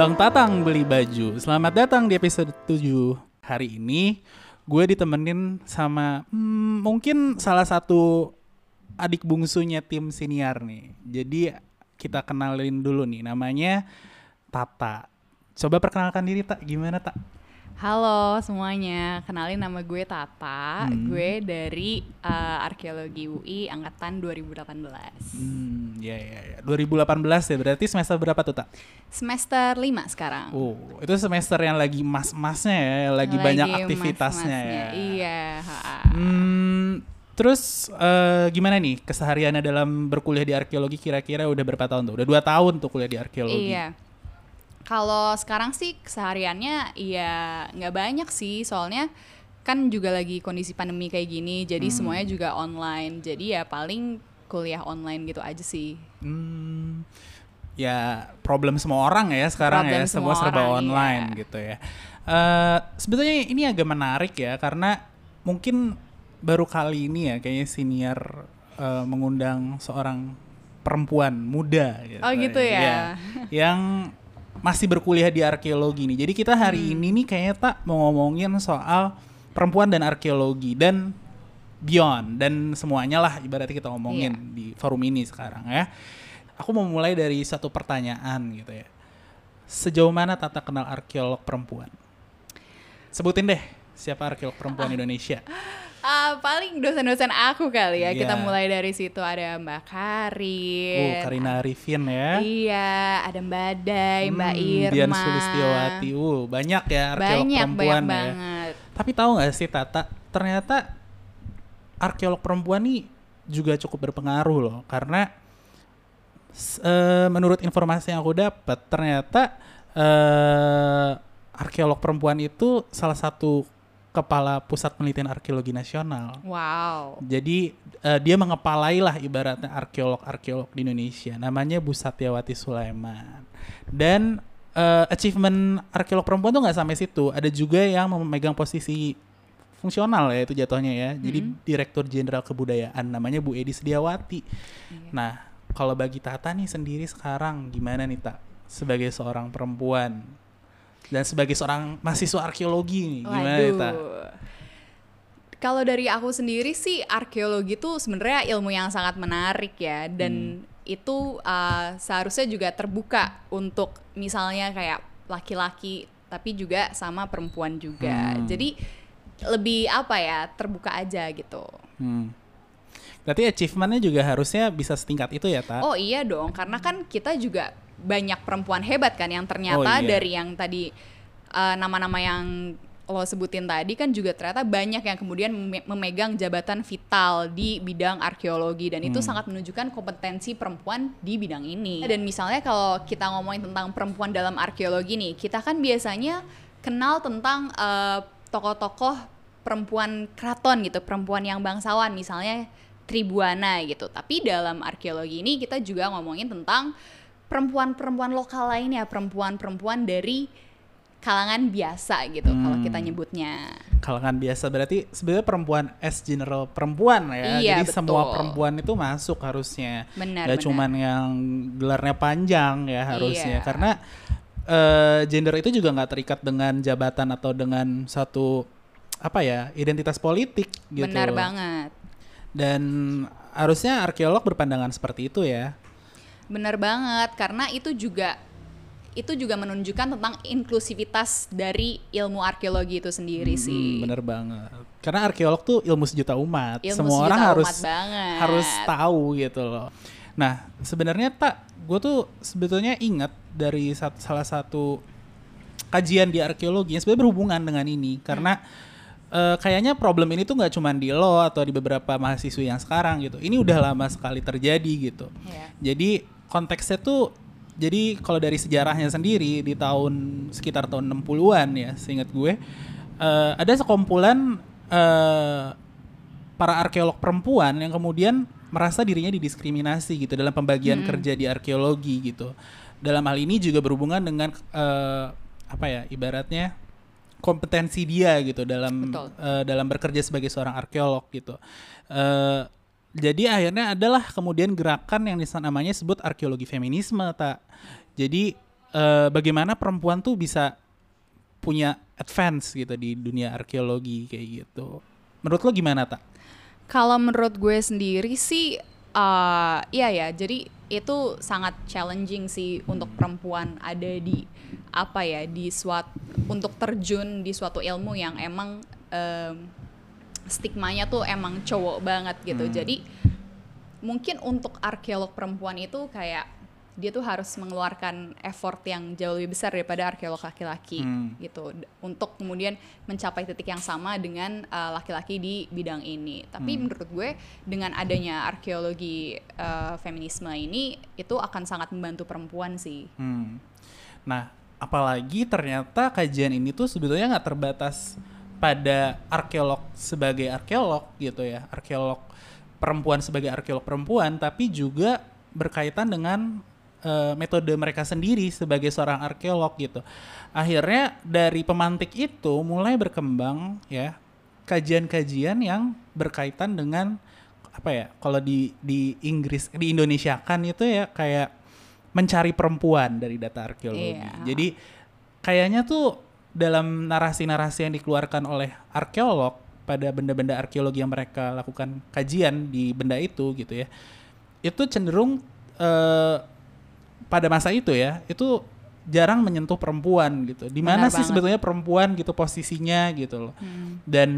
Bang Tatang beli baju. Selamat datang di episode 7. Hari ini gue ditemenin sama hmm, mungkin salah satu adik bungsunya tim siniar nih. Jadi kita kenalin dulu nih namanya Tata. Coba perkenalkan diri Tak, gimana Tak? Halo semuanya, kenalin nama gue Tata, Hmm. gue dari uh, Arkeologi UI angkatan 2018. Hmm, ya ya ya. 2018 ya berarti semester berapa tuh Tak? Semester 5 sekarang. Oh, itu semester yang lagi mas-masnya ya, yang lagi, banyak Lagi aktivitasnya ya. mas-masnya, Iya. Hmm, terus eh, gimana nih kesehariannya dalam berkuliah di arkeologi kira-kira udah berapa tahun tuh? Udah dua tahun tuh kuliah di arkeologi. Iya. Kalau sekarang sih kesehariannya ya nggak banyak sih, soalnya kan juga lagi kondisi pandemi kayak gini, jadi Hmm. semuanya juga online. Jadi ya paling kuliah online gitu aja sih. Hmm, ya problem semua orang ya sekarang Problem ya semua semua serba orang, online iya. gitu ya. Eh sebetulnya ini agak menarik ya karena mungkin baru kali ini ya kayaknya senior eh, mengundang seorang perempuan muda gitu. Oh, gitu ya? Iya, yang masih berkuliah di arkeologi nih. Jadi kita hari Hmm. ini nih kayaknya tak mau ngomongin soal perempuan dan arkeologi dan beyond dan semuanya lah ibaratnya kita ngomongin Iya. di forum ini sekarang ya. Aku mau mulai dari satu pertanyaan gitu ya. Sejauh mana Tata kenal arkeolog perempuan? Sebutin deh siapa arkeolog perempuan Indonesia. Ah, paling dosen-dosen aku kali ya. Kita Iya. mulai dari situ ada Mbak Karin. Oh, Karina Arifin ya. Iya, ada Mbak Day, Mbak Hmm, Irma. Dian Sulistiawati. Uh, banyak ya arkeolog Banyak, perempuan banyak ya. banget. Tapi tahu nggak sih Tata, ternyata arkeolog perempuan nih juga cukup berpengaruh loh, karena eh, menurut informasi yang aku dapat, ternyata eh, arkeolog perempuan itu salah satu kepala pusat penelitian arkeologi nasional. Wow. Jadi eh, dia mengepalai lah ibaratnya arkeolog-arkeolog di Indonesia. Namanya Bu Satyawati Sulaiman. Dan eh, achievement arkeolog perempuan tuh nggak sampai situ. Ada juga yang memegang posisi fungsional ya itu jatuhnya ya. Jadi Direktur Jenderal Kebudayaan namanya Bu Edi Sediawati. Iya. Nah kalau bagi Tata nih sendiri sekarang gimana nih Tak sebagai seorang perempuan dan sebagai seorang mahasiswa arkeologi nih gimana Tak? Waduh. Kalau dari aku sendiri sih arkeologi itu sebenarnya ilmu yang sangat menarik ya dan Hmm. itu uh, seharusnya juga terbuka untuk misalnya kayak laki-laki tapi juga sama perempuan juga. Hmm. Jadi lebih apa ya terbuka aja gitu. Hmm. Berarti achievementnya juga harusnya bisa setingkat itu ya, Tak? Oh iya dong, karena kan kita juga banyak perempuan hebat kan yang ternyata Oh, iya. dari yang tadi uh, nama-nama yang lo sebutin tadi kan juga ternyata banyak yang kemudian meme- memegang jabatan vital di bidang arkeologi dan itu Hmm. sangat menunjukkan kompetensi perempuan di bidang ini. Dan misalnya kalau kita ngomongin tentang perempuan dalam arkeologi nih, kita kan biasanya kenal tentang uh, tokoh-tokoh perempuan keraton gitu, perempuan yang bangsawan misalnya Tribuana gitu. Tapi dalam arkeologi ini kita juga ngomongin tentang perempuan-perempuan lokal lainnya, perempuan-perempuan dari kalangan biasa gitu kalau Hmm. kita nyebutnya. Kalangan biasa berarti sebenarnya perempuan as general perempuan ya. Iya, Jadi semua betul. perempuan itu masuk harusnya. Benar, Gak benar. cuman yang gelarnya panjang ya harusnya. Iya. Karena eh, gender itu juga nggak terikat dengan jabatan atau dengan satu apa ya identitas politik gitu. Benar banget. Dan harusnya arkeolog berpandangan seperti itu ya. Benar banget karena itu juga itu juga menunjukkan tentang inklusivitas dari ilmu arkeologi itu sendiri Hmm, sih. bener banget. Karena arkeolog tuh ilmu sejuta umat. Ilmu Semua sejuta orang umat harus banget. harus tahu gitu loh. Nah, sebenarnya tak, gue tuh sebetulnya ingat dari sat- salah satu kajian di arkeologi yang sebenarnya berhubungan dengan ini karena eh, kayaknya problem ini tuh nggak cuma di lo atau di beberapa mahasiswa yang sekarang gitu. Ini udah lama sekali terjadi gitu. Iya. Jadi konteksnya tuh jadi kalau dari sejarahnya sendiri di tahun sekitar tahun 60-an ya, seingat gue eh, ada sekumpulan eh, para arkeolog perempuan yang kemudian merasa dirinya didiskriminasi gitu dalam pembagian kerja di arkeologi gitu. Dalam hal ini juga berhubungan dengan eh, apa ya ibaratnya kompetensi dia gitu dalam Betul. eh, dalam bekerja sebagai seorang arkeolog gitu. Eh, jadi akhirnya adalah kemudian gerakan yang namanya sebut arkeologi feminisme tak. Jadi eh, bagaimana perempuan tuh bisa punya advance gitu di dunia arkeologi kayak gitu. Menurut lo gimana tak? Kalau menurut gue sendiri sih, uh, iya ya. Jadi itu sangat challenging sih untuk perempuan ada di apa ya di suatu untuk terjun di suatu ilmu yang emang um, stigmanya tuh emang cowok banget gitu. Hmm. Jadi mungkin untuk arkeolog perempuan itu kayak dia tuh harus mengeluarkan effort yang jauh lebih besar daripada arkeolog laki-laki Hmm. gitu untuk kemudian mencapai titik yang sama dengan uh, laki-laki di bidang ini. Tapi Hmm. menurut gue dengan adanya arkeologi uh, feminisme ini itu akan sangat membantu perempuan sih. Hmm. Nah, apalagi ternyata kajian ini tuh sebetulnya nggak terbatas pada arkeolog sebagai arkeolog gitu ya, arkeolog perempuan sebagai arkeolog perempuan, tapi juga berkaitan dengan eh, metode mereka sendiri sebagai seorang arkeolog gitu. Akhirnya dari pemantik itu mulai berkembang ya kajian-kajian yang berkaitan dengan apa ya kalau di di Inggris di Indonesia kan itu ya kayak mencari perempuan dari data arkeologi. Iya. Jadi kayaknya tuh dalam narasi-narasi yang dikeluarkan oleh arkeolog pada benda-benda arkeologi yang mereka lakukan kajian di benda itu gitu ya. Itu cenderung eh, pada masa itu ya, itu jarang menyentuh perempuan gitu. Di mana sih banget. sebetulnya perempuan gitu posisinya gitu loh. Hmm. Dan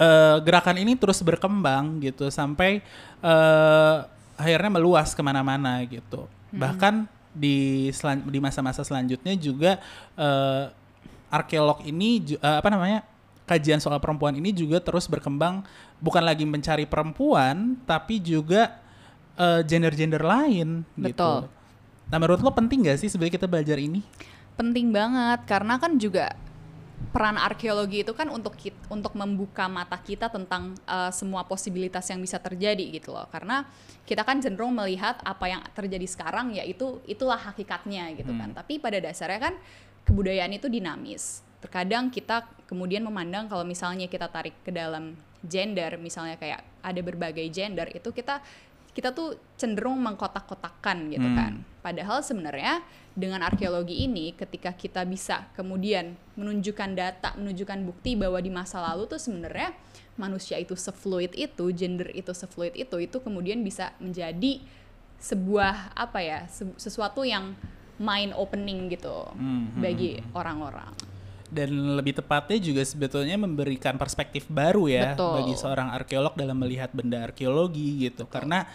eh, gerakan ini terus berkembang gitu sampai eh, akhirnya meluas ke mana-mana gitu. Bahkan di selan- di masa-masa selanjutnya juga eh, arkeolog ini eh, apa namanya kajian soal perempuan ini juga terus berkembang bukan lagi mencari perempuan tapi juga eh, gender-gender lain Betul. gitu. Nah menurut lo penting gak sih sebenarnya kita belajar ini? penting banget karena kan juga peran arkeologi itu kan untuk kit- untuk membuka mata kita tentang uh, semua posibilitas yang bisa terjadi gitu loh karena kita kan cenderung melihat apa yang terjadi sekarang yaitu itulah hakikatnya gitu kan tapi pada dasarnya kan kebudayaan itu dinamis terkadang kita kemudian memandang kalau misalnya kita tarik ke dalam gender misalnya kayak ada berbagai gender itu kita kita tuh cenderung mengkotak-kotakan gitu Hmm. kan. Padahal sebenarnya dengan arkeologi ini ketika kita bisa kemudian menunjukkan data, menunjukkan bukti bahwa di masa lalu tuh sebenarnya manusia itu sefluid itu, gender itu sefluid itu, itu kemudian bisa menjadi sebuah apa ya, se- sesuatu yang mind opening gitu Hmm, hmm, bagi orang-orang. dan lebih tepatnya juga sebetulnya memberikan perspektif baru ya Betul. bagi seorang arkeolog dalam melihat benda arkeologi gitu. Karena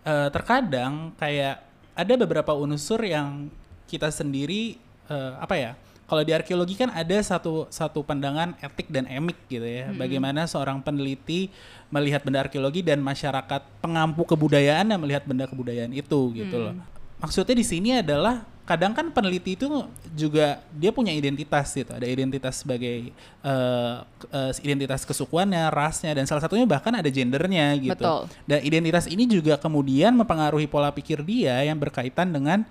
eh, terkadang kayak ada beberapa unsur yang kita sendiri eh, apa ya kalau di arkeologi kan ada satu satu pandangan etik dan emik gitu ya. Bagaimana seorang peneliti melihat benda arkeologi dan masyarakat pengampu kebudayaan yang melihat benda kebudayaan itu gitu loh. Maksudnya di sini adalah kadang kan peneliti itu juga dia punya identitas gitu ada identitas sebagai ke- eh, identitas kesukuannya rasnya dan salah satunya bahkan ada gendernya gitu Betul. dan identitas ini juga kemudian mempengaruhi pola pikir dia yang berkaitan dengan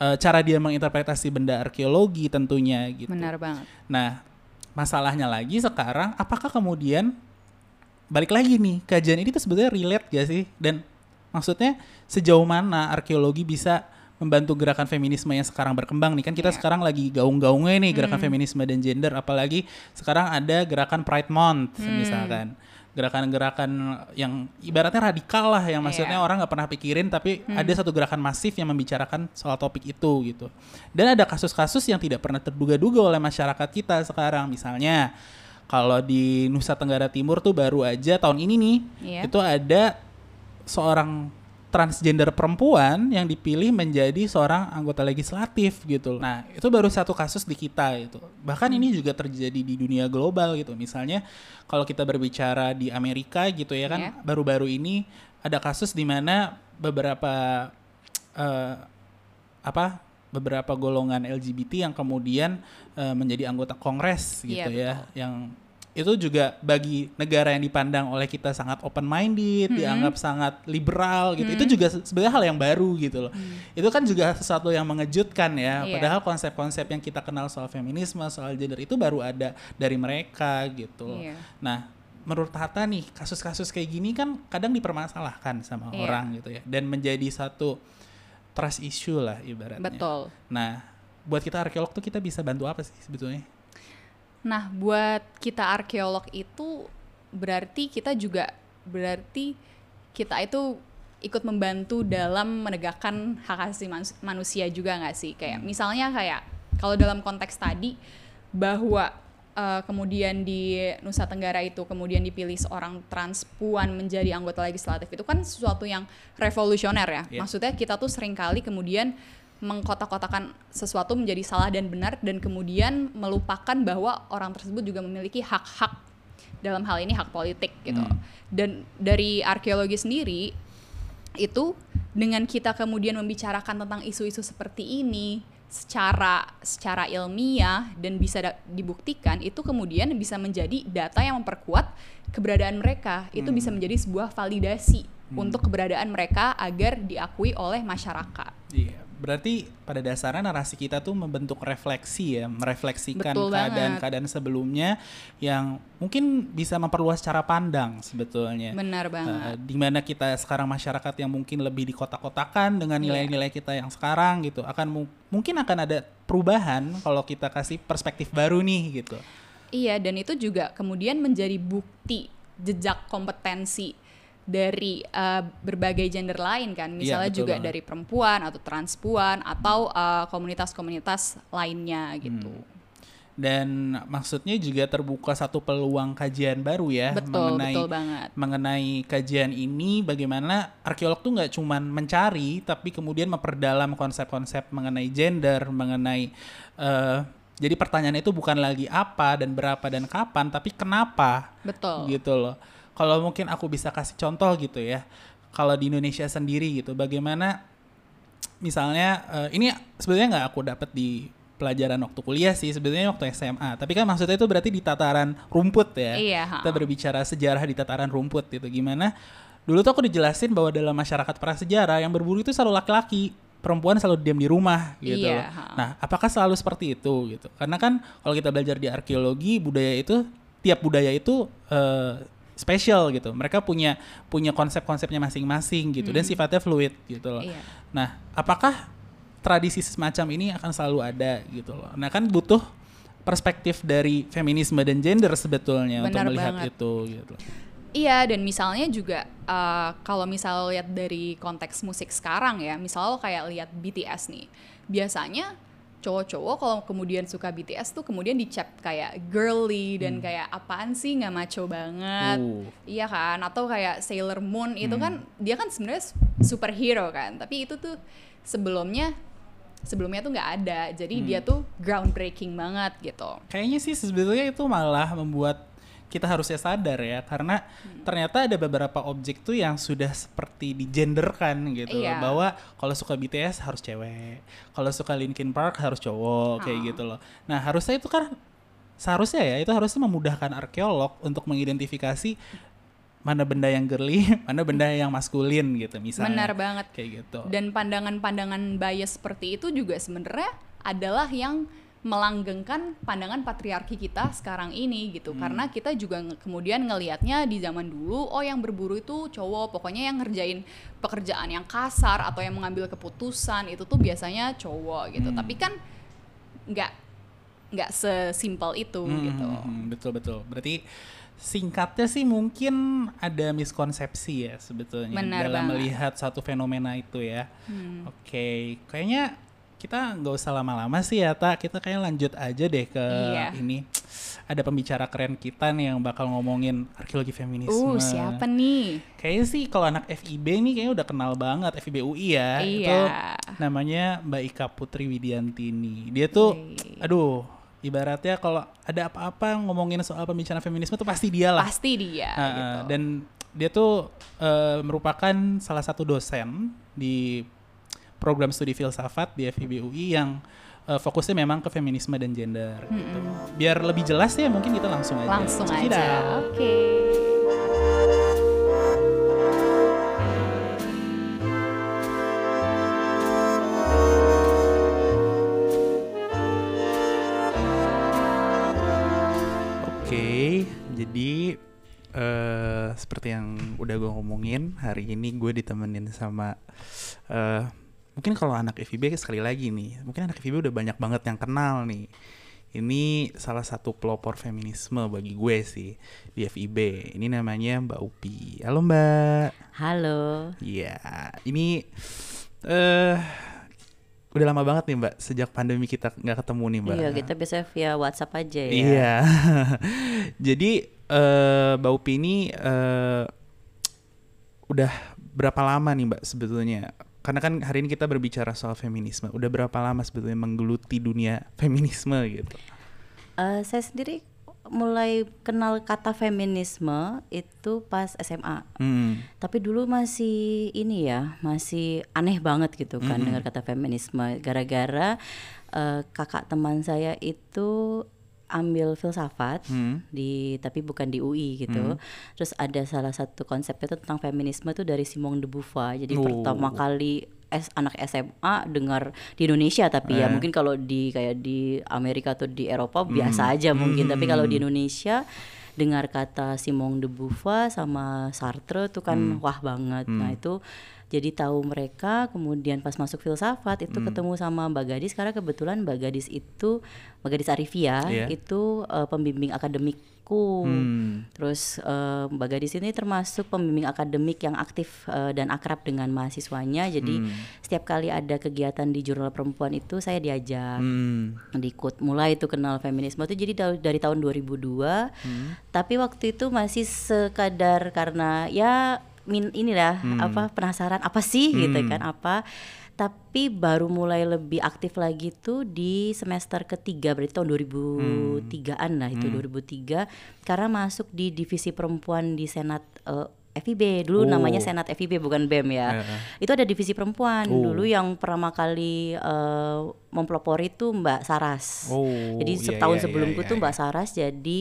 eh, cara dia menginterpretasi benda arkeologi tentunya gitu Benar banget. Nah, masalahnya lagi sekarang, apakah kemudian balik lagi nih kajian ini tuh sebetulnya relate gak sih? Dan maksudnya sejauh mana arkeologi bisa membantu gerakan feminisme yang sekarang berkembang nih kan kita Iya. sekarang lagi gaung-gaungnya nih gerakan Hmm. feminisme dan gender apalagi sekarang ada gerakan Pride Month Hmm. misalkan gerakan-gerakan yang ibaratnya radikal lah yang maksudnya Iya. orang nggak pernah pikirin tapi ada satu gerakan masif yang membicarakan soal topik itu gitu dan ada kasus-kasus yang tidak pernah terduga-duga oleh masyarakat kita sekarang misalnya kalau di Nusa Tenggara Timur tuh baru aja tahun ini nih Iya. itu ada seorang transgender perempuan yang dipilih menjadi seorang anggota legislatif gitu. Nah, itu baru satu kasus di kita itu. Bahkan ini juga terjadi di dunia global gitu. Misalnya kalau kita berbicara di Amerika gitu ya kan Iya. baru-baru ini ada kasus di mana beberapa eh, apa beberapa golongan LGBT yang kemudian eh, menjadi anggota Kongres gitu Iya, ya, yang itu juga bagi negara yang dipandang oleh kita sangat open minded, Mm-mm. dianggap sangat liberal gitu. Itu juga se- sebenarnya hal yang baru gitu loh. Itu kan juga sesuatu yang mengejutkan ya. Iya. Padahal konsep-konsep yang kita kenal soal feminisme, soal gender itu baru ada dari mereka gitu. Iya. Nah, menurut Hatta nih, kasus-kasus kayak gini kan kadang dipermasalahkan sama Iya. orang gitu ya dan menjadi satu trust issue lah ibaratnya. Betul. Nah, buat kita arkeolog tuh kita bisa bantu apa sih sebetulnya? Nah, buat kita arkeolog itu berarti kita juga berarti kita itu ikut membantu dalam menegakkan hak asasi manus- manusia juga nggak sih? Kayak misalnya kayak kalau dalam konteks tadi bahwa uh, kemudian di Nusa Tenggara itu kemudian dipilih seorang transpuan menjadi anggota legislatif itu kan sesuatu yang revolusioner ya. Iya. Maksudnya kita tuh sering kali kemudian mengkotak-kotakan sesuatu menjadi salah dan benar dan kemudian melupakan bahwa orang tersebut juga memiliki hak-hak dalam hal ini hak politik gitu. Hmm. Dan dari arkeologi sendiri itu dengan kita kemudian membicarakan tentang isu-isu seperti ini secara secara ilmiah dan bisa da- dibuktikan itu kemudian bisa menjadi data yang memperkuat keberadaan mereka itu Hmm. bisa menjadi sebuah validasi untuk keberadaan mereka agar diakui oleh masyarakat Iya, berarti pada dasarnya narasi kita tuh membentuk refleksi ya, merefleksikan banget. keadaan-keadaan sebelumnya yang mungkin bisa memperluas cara pandang sebetulnya. benar banget Eh, di mana kita sekarang masyarakat yang mungkin lebih dikotak-kotakan dengan Iya. nilai-nilai kita yang sekarang gitu akan mu- mungkin akan ada perubahan kalau kita kasih perspektif baru nih gitu. Iya, dan itu juga kemudian menjadi bukti jejak kompetensi dari uh, berbagai gender lain kan, misalnya betul juga banget. dari perempuan atau transpuan atau uh, komunitas-komunitas lainnya gitu. Hmm. Dan maksudnya juga terbuka satu peluang kajian baru ya Betul, mengenai betul banget. mengenai kajian ini bagaimana arkeolog tuh nggak cuman mencari tapi kemudian memperdalam konsep-konsep mengenai gender, mengenai eh, jadi pertanyaannya itu bukan lagi apa dan berapa dan kapan tapi kenapa Betul. gitu loh. Kalau mungkin aku bisa kasih contoh gitu ya. Kalau di Indonesia sendiri gitu, bagaimana misalnya eh, ini sebenarnya nggak aku dapat di pelajaran waktu kuliah sih, sebetulnya waktu SMA. Tapi kan maksudnya itu berarti di tataran rumput ya. Iya. Kita berbicara sejarah di tataran rumput gitu. Gimana? Dulu tuh aku dijelasin bahwa dalam masyarakat prasejarah yang berburu itu selalu laki-laki perempuan selalu diam di rumah gitu Iya. Nah, apakah selalu seperti itu gitu? Karena kan kalau kita belajar di arkeologi budaya itu tiap budaya itu eh, spesial gitu. Mereka punya punya konsep-konsepnya masing-masing gitu dan sifatnya fluid gitu loh. Iya. Nah, apakah tradisi semacam ini akan selalu ada gitu loh. Nah, kan butuh perspektif dari feminisme dan gender sebetulnya untuk Benar melihat banget. itu gitu. Iya, dan misalnya juga uh, kalau misal lihat dari konteks musik sekarang ya, misal lo kayak lihat BTS nih, biasanya cowok-cowok kalau kemudian suka BTS tuh kemudian dicap kayak girly dan kayak apaan sih nggak maco banget, Uh. iya kan? Atau kayak Sailor Moon itu kan dia kan sebenarnya superhero kan, tapi itu tuh sebelumnya sebelumnya tuh nggak ada, jadi dia tuh groundbreaking banget gitu. Kayaknya sih sebetulnya itu malah membuat kita harusnya sadar ya karena Hmm. ternyata ada beberapa objek tuh yang sudah seperti digenderkan gitu loh. Iya. bahwa kalau suka BTS harus cewek kalau suka Linkin Park harus cowok kayak Ah. gitu loh nah harusnya itu kan seharusnya ya itu harusnya memudahkan arkeolog untuk mengidentifikasi mana benda yang girly mana benda yang maskulin gitu misalnya Benar banget. kayak gitu Dan pandangan-pandangan bias seperti itu juga sebenarnya adalah yang melanggengkan pandangan patriarki kita sekarang ini gitu. Karena kita juga nge- kemudian ngelihatnya di zaman dulu, oh yang berburu itu cowok, pokoknya yang ngerjain pekerjaan yang kasar atau yang mengambil keputusan itu tuh biasanya cowok gitu. Hmm. Tapi kan nggak nggak sesimpel itu Hmm, gitu. hmm, hmm, betul betul. Berarti singkatnya sih mungkin ada miskonsepsi ya sebetulnya Benar dalam banget. melihat satu fenomena itu ya. Hmm. Oke, kayaknya kita nggak usah lama-lama sih ya, tak. Kita kayak lanjut aja deh ke Iya. ini. Ada pembicara keren kita nih yang bakal ngomongin arkeologi feminisme. Uh, siapa nih? Kayaknya sih kalau anak FIB nih kayaknya udah kenal banget FIB UI ya. Itu Iya. namanya Mbak Ika Putri Widiantini. Dia tuh aduh, ibaratnya kalau ada apa-apa ngomongin soal pembicaraan feminisme tuh pasti dia lah. Pasti dia Ah, gitu. Dan dia tuh eh, merupakan salah satu dosen di program studi filsafat di FIB UI yang eh, fokusnya memang ke feminisme dan gender gitu. Biar lebih jelas ya mungkin kita langsung aja. Langsung aja. Oke. Oke, jadi eh seperti yang udah gue ngomongin hari ini gue ditemenin sama eh mungkin kalau anak FIB sekali lagi nih, mungkin anak FIB udah banyak banget yang kenal nih. Ini salah satu pelopor feminisme bagi gue sih di FIB. Ini namanya Mbak Upi. Halo Mbak. Halo. Iya, ini eh udah lama banget nih Mbak sejak pandemi kita nggak ketemu nih Mbak. Iya, kita bisa via WhatsApp aja ya. Iya. Jadi eh Mbak Upi ini eh udah berapa lama nih Mbak sebetulnya? Karena kan hari ini kita berbicara soal feminisme. Udah berapa lama sebetulnya menggeluti dunia feminisme gitu? Eh, saya sendiri mulai kenal kata feminisme itu pas SMA. Hmm. Tapi dulu masih ini ya, masih aneh banget gitu kan Mm-mm. dengar kata feminisme gara-gara eh, kakak teman saya itu ambil filsafat Hmm. di tapi bukan di UI gitu. Hmm. Terus ada salah satu konsepnya itu tentang feminisme itu dari Simone de Beauvoir. Jadi Oh. pertama kali S, anak SMA dengar di Indonesia tapi ya Eh. mungkin kalau di kayak di Amerika atau di Eropa biasa Hmm. aja mungkin. Tapi kalau di Hmm. Indonesia dengar kata Simone de Beauvoir sama Sartre itu kan Hmm. wah banget. Hmm. Nah, itu jadi tahu mereka kemudian pas masuk filsafat itu Hmm. ketemu sama Mbak Gadis karena kebetulan Mbak Gadis itu Mbak Gadis Arifia Iya. itu eh, pembimbing akademikku. Hmm. Terus eh, Mbak Gadis ini termasuk pembimbing akademik yang aktif eh, dan akrab dengan mahasiswanya. Jadi Hmm. setiap kali ada kegiatan di jurnal perempuan itu saya diajak Hmm. diikut mulai itu kenal feminisme itu jadi da- dari tahun 2002 Hmm. tapi waktu itu masih sekadar karena ya min inilah Hmm. apa penasaran apa sih gitu Hmm. kan apa tapi baru mulai lebih aktif lagi tuh di semester ketiga berarti tahun 2003-an lah itu Hmm. 2003 karena masuk di divisi perempuan di senat eh, FIB dulu Oh. namanya senat FIB bukan BEM ya Eh, eh. itu ada divisi perempuan Oh. dulu yang pertama kali eh, mempelopori itu Mbak Saras Oh, jadi iya, setahun iya, sebelumku iya, tuh iya. Mbak Saras jadi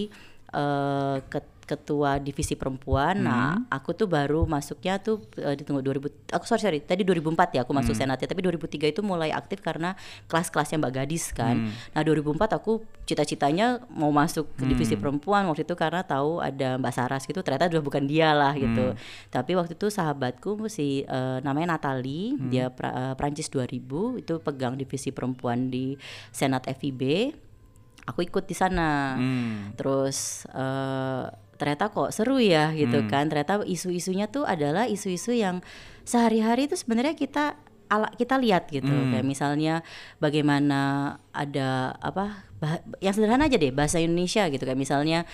eh, ket- ketua divisi perempuan. Nah, Hmm. aku tuh baru masuknya tuh eh, di tunggu 2000 aku sorry sorry tadi 2004 ya aku masuk Hmm. senatnya tapi 2003 itu mulai aktif karena kelas-kelasnya Mbak Gadis kan. Hmm. Nah, 2004 aku cita-citanya mau masuk ke divisi Hmm. perempuan waktu itu karena tahu ada Mbak Saras gitu ternyata udah bukan dia lah gitu. Hmm. Tapi waktu itu sahabatku si eh, namanya Natali, Hmm. dia pra- eh, Prancis 2000 itu pegang divisi perempuan di Senat FIB. Aku ikut di sana. Hmm. Terus eh, ternyata kok seru ya gitu Hmm. kan. Ternyata isu-isunya tuh adalah isu-isu yang sehari-hari itu sebenarnya kita ala kita lihat gitu. Hmm. Kayak misalnya bagaimana ada apa bah- yang sederhana aja deh bahasa Indonesia gitu kayak misalnya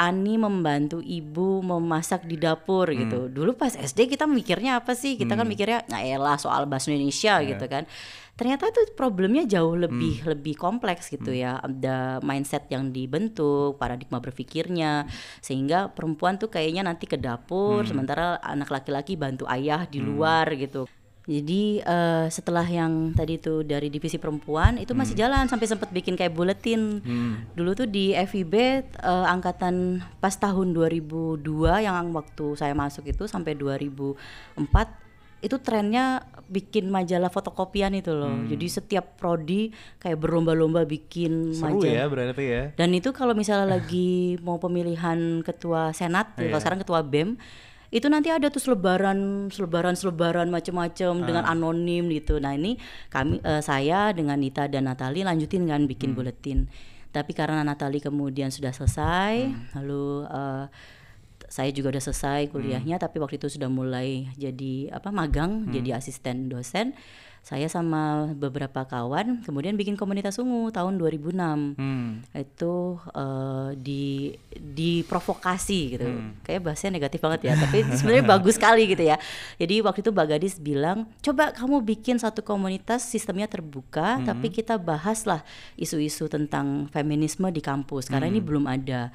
Ani membantu ibu memasak di dapur gitu. Dulu pas SD kita mikirnya apa sih? Kita kan Hmm. mikirnya nah elah soal bahasa Indonesia Iya. gitu kan. Ternyata tuh problemnya jauh Hmm. lebih lebih kompleks gitu ya. Ada mindset yang dibentuk, paradigma berpikirnya sehingga perempuan tuh kayaknya nanti ke dapur Hmm. sementara anak laki-laki bantu ayah di luar gitu. Jadi eh, setelah yang tadi tuh dari divisi perempuan itu masih jalan sampai sempat bikin kayak buletin Hmm. Dulu tuh di FIB eh, angkatan pas tahun 2002 yang waktu saya masuk itu sampai 2004 itu trennya bikin majalah fotokopian itu loh. Jadi setiap prodi kayak berlomba-lomba bikin Seru majalah. ya berarti ya. Dan itu kalau misalnya lagi mau pemilihan ketua senat, Iya. kalau sekarang ketua BEM, itu nanti ada tuh selebaran, selebaran, selebaran macam-macam dengan Ah. anonim gitu. Nah ini kami, eh, saya dengan Nita dan Natali lanjutin kan bikin Hmm. buletin. Tapi karena Natali kemudian sudah selesai, Hmm. lalu eh, saya juga udah selesai kuliahnya, Hmm. tapi waktu itu sudah mulai jadi apa magang, jadi asisten dosen. Saya sama beberapa kawan kemudian bikin komunitas ungu tahun 2006 Hmm. itu eh, di diprovokasi gitu Hmm. kayak bahasanya negatif banget ya tapi sebenarnya bagus sekali gitu ya jadi waktu itu Mbak Gadis bilang coba kamu bikin satu komunitas sistemnya terbuka Hmm. tapi kita bahaslah isu-isu tentang feminisme di kampus karena ini Hmm. belum ada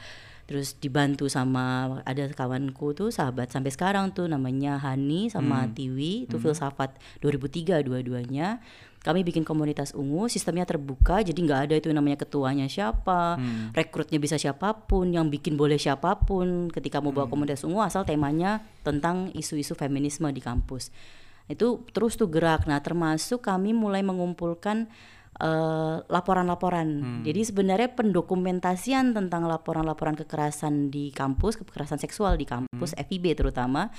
terus dibantu sama ada kawanku tuh sahabat sampai sekarang tuh namanya Hani sama Hmm. Tiwi itu filsafat 2003 dua-duanya. Kami bikin komunitas ungu sistemnya terbuka jadi nggak ada itu namanya ketuanya siapa Hmm. rekrutnya bisa siapa pun yang bikin boleh siapa pun. Ketika mau bawa komunitas ungu asal temanya tentang isu-isu feminisme di kampus. Itu terus tuh gerak. Nah termasuk kami mulai mengumpulkan eh, laporan-laporan. Hmm. Jadi sebenarnya pendokumentasian tentang laporan-laporan kekerasan di kampus, kekerasan seksual di kampus, Hmm. FIB terutama,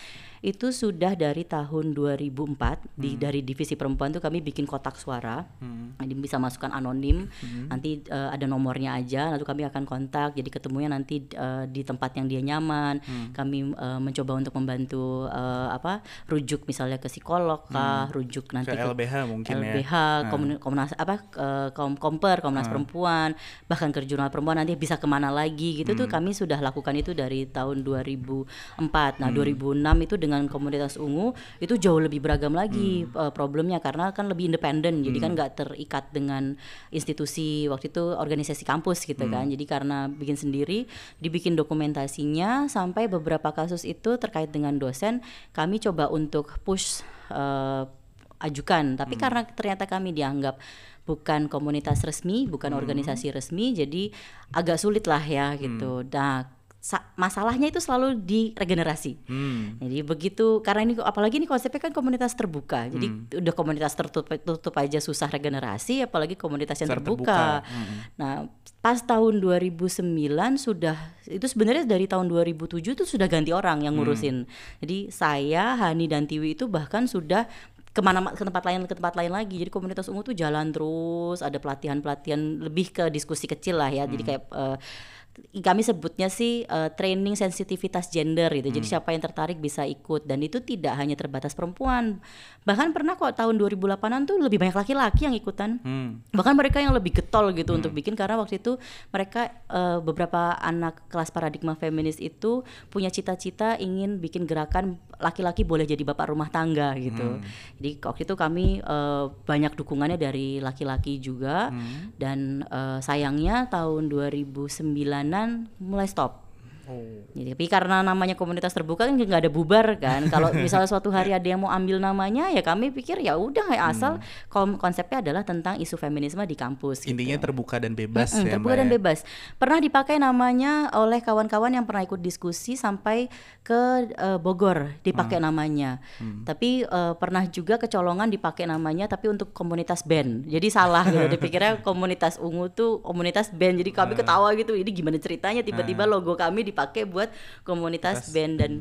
itu sudah dari tahun 2004 di Hmm. dari divisi perempuan tuh kami bikin kotak suara. Hmm. Jadi bisa masukkan anonim, Hmm. nanti eh, ada nomornya aja, lalu kami akan kontak. Jadi ketemunya nanti eh, di tempat yang dia nyaman. Hmm. Kami eh, mencoba untuk membantu eh, apa rujuk misalnya ke psikolog kah, rujuk nanti Hmm. Ke LBH mungkin ya. LBH, Komun- Komnas apa Kom Komper, Komnas Hmm. Perempuan, bahkan ke Jurnal Perempuan nanti bisa ke mana lagi gitu Hmm. tuh kami sudah lakukan itu dari tahun 2004. Hmm. Nah, 2006 itu dengan komunitas ungu itu jauh lebih beragam lagi Hmm. eh, problemnya karena kan lebih independen. Jadi kan nggak terikat dengan institusi waktu itu organisasi kampus gitu Hmm. kan. Jadi karena bikin sendiri dibikin dokumentasinya sampai beberapa kasus itu terkait dengan dosen kami coba untuk push eh, ajukan tapi karena ternyata kami dianggap bukan komunitas resmi bukan organisasi resmi jadi agak sulit lah ya gitu nah sa- masalahnya itu selalu di regenerasi Hmm. jadi begitu karena ini apalagi ini konsepnya kan komunitas terbuka. Jadi udah komunitas tertutup tutup aja susah regenerasi apalagi komunitas yang Terbuka. terbuka. Mm. Nah, pas tahun 2009 sudah itu sebenarnya dari tahun 2007 itu sudah ganti orang yang ngurusin. Jadi saya, Hani dan Tiwi itu bahkan sudah ke mana ke tempat lain ke tempat lain lagi. Jadi komunitas ungu tuh jalan terus ada pelatihan pelatihan lebih ke diskusi kecil lah ya. Jadi kayak eh, kami sebutnya sih eh, training sensitivitas gender gitu. Jadi siapa yang tertarik bisa ikut dan itu tidak hanya terbatas perempuan. Bahkan pernah kok tahun 2008-an tuh lebih banyak laki-laki yang ikutan. Hmm. Bahkan mereka yang lebih getol gitu untuk bikin karena waktu itu mereka eh, beberapa anak kelas paradigma feminis itu punya cita-cita ingin bikin gerakan laki-laki boleh jadi bapak rumah tangga gitu. Jadi waktu itu kami eh, banyak dukungannya dari laki-laki juga dan eh, sayangnya tahun 2009-an mulai stop. Jadi, tapi karena namanya komunitas terbuka kan nggak ada bubar kan. Kalau misalnya suatu hari ada yang mau ambil namanya, ya kami pikir ya udah ya asal kom- konsepnya adalah tentang isu feminisme di kampus. gitu. Intinya terbuka dan bebas Mm-mm, ya, terbuka Mbak dan ya? bebas. Pernah dipakai namanya oleh kawan-kawan yang pernah ikut diskusi sampai ke eh, Bogor dipakai namanya. Tapi eh, pernah juga kecolongan dipakai namanya tapi untuk komunitas band. Jadi salah gitu. Dipikirnya komunitas ungu tuh komunitas band. Jadi kami ketawa gitu. Ini gimana ceritanya tiba-tiba logo kami dipakai buat komunitas band. Dan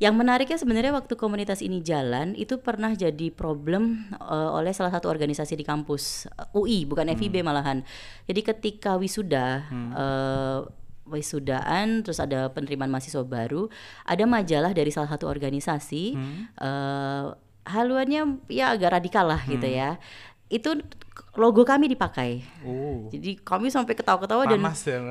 yang menariknya sebenarnya waktu komunitas ini jalan itu pernah jadi problem eh, oleh salah satu organisasi di kampus eh, UI bukan FIB malahan. Jadi ketika wisuda eh, wisudaan terus ada penerimaan mahasiswa baru, ada majalah dari salah satu organisasi eh, haluannya ya agak radikal lah gitu ya. Itu logo kami dipakai. Oh. Jadi kami sampai ketawa-ketawa dan ya,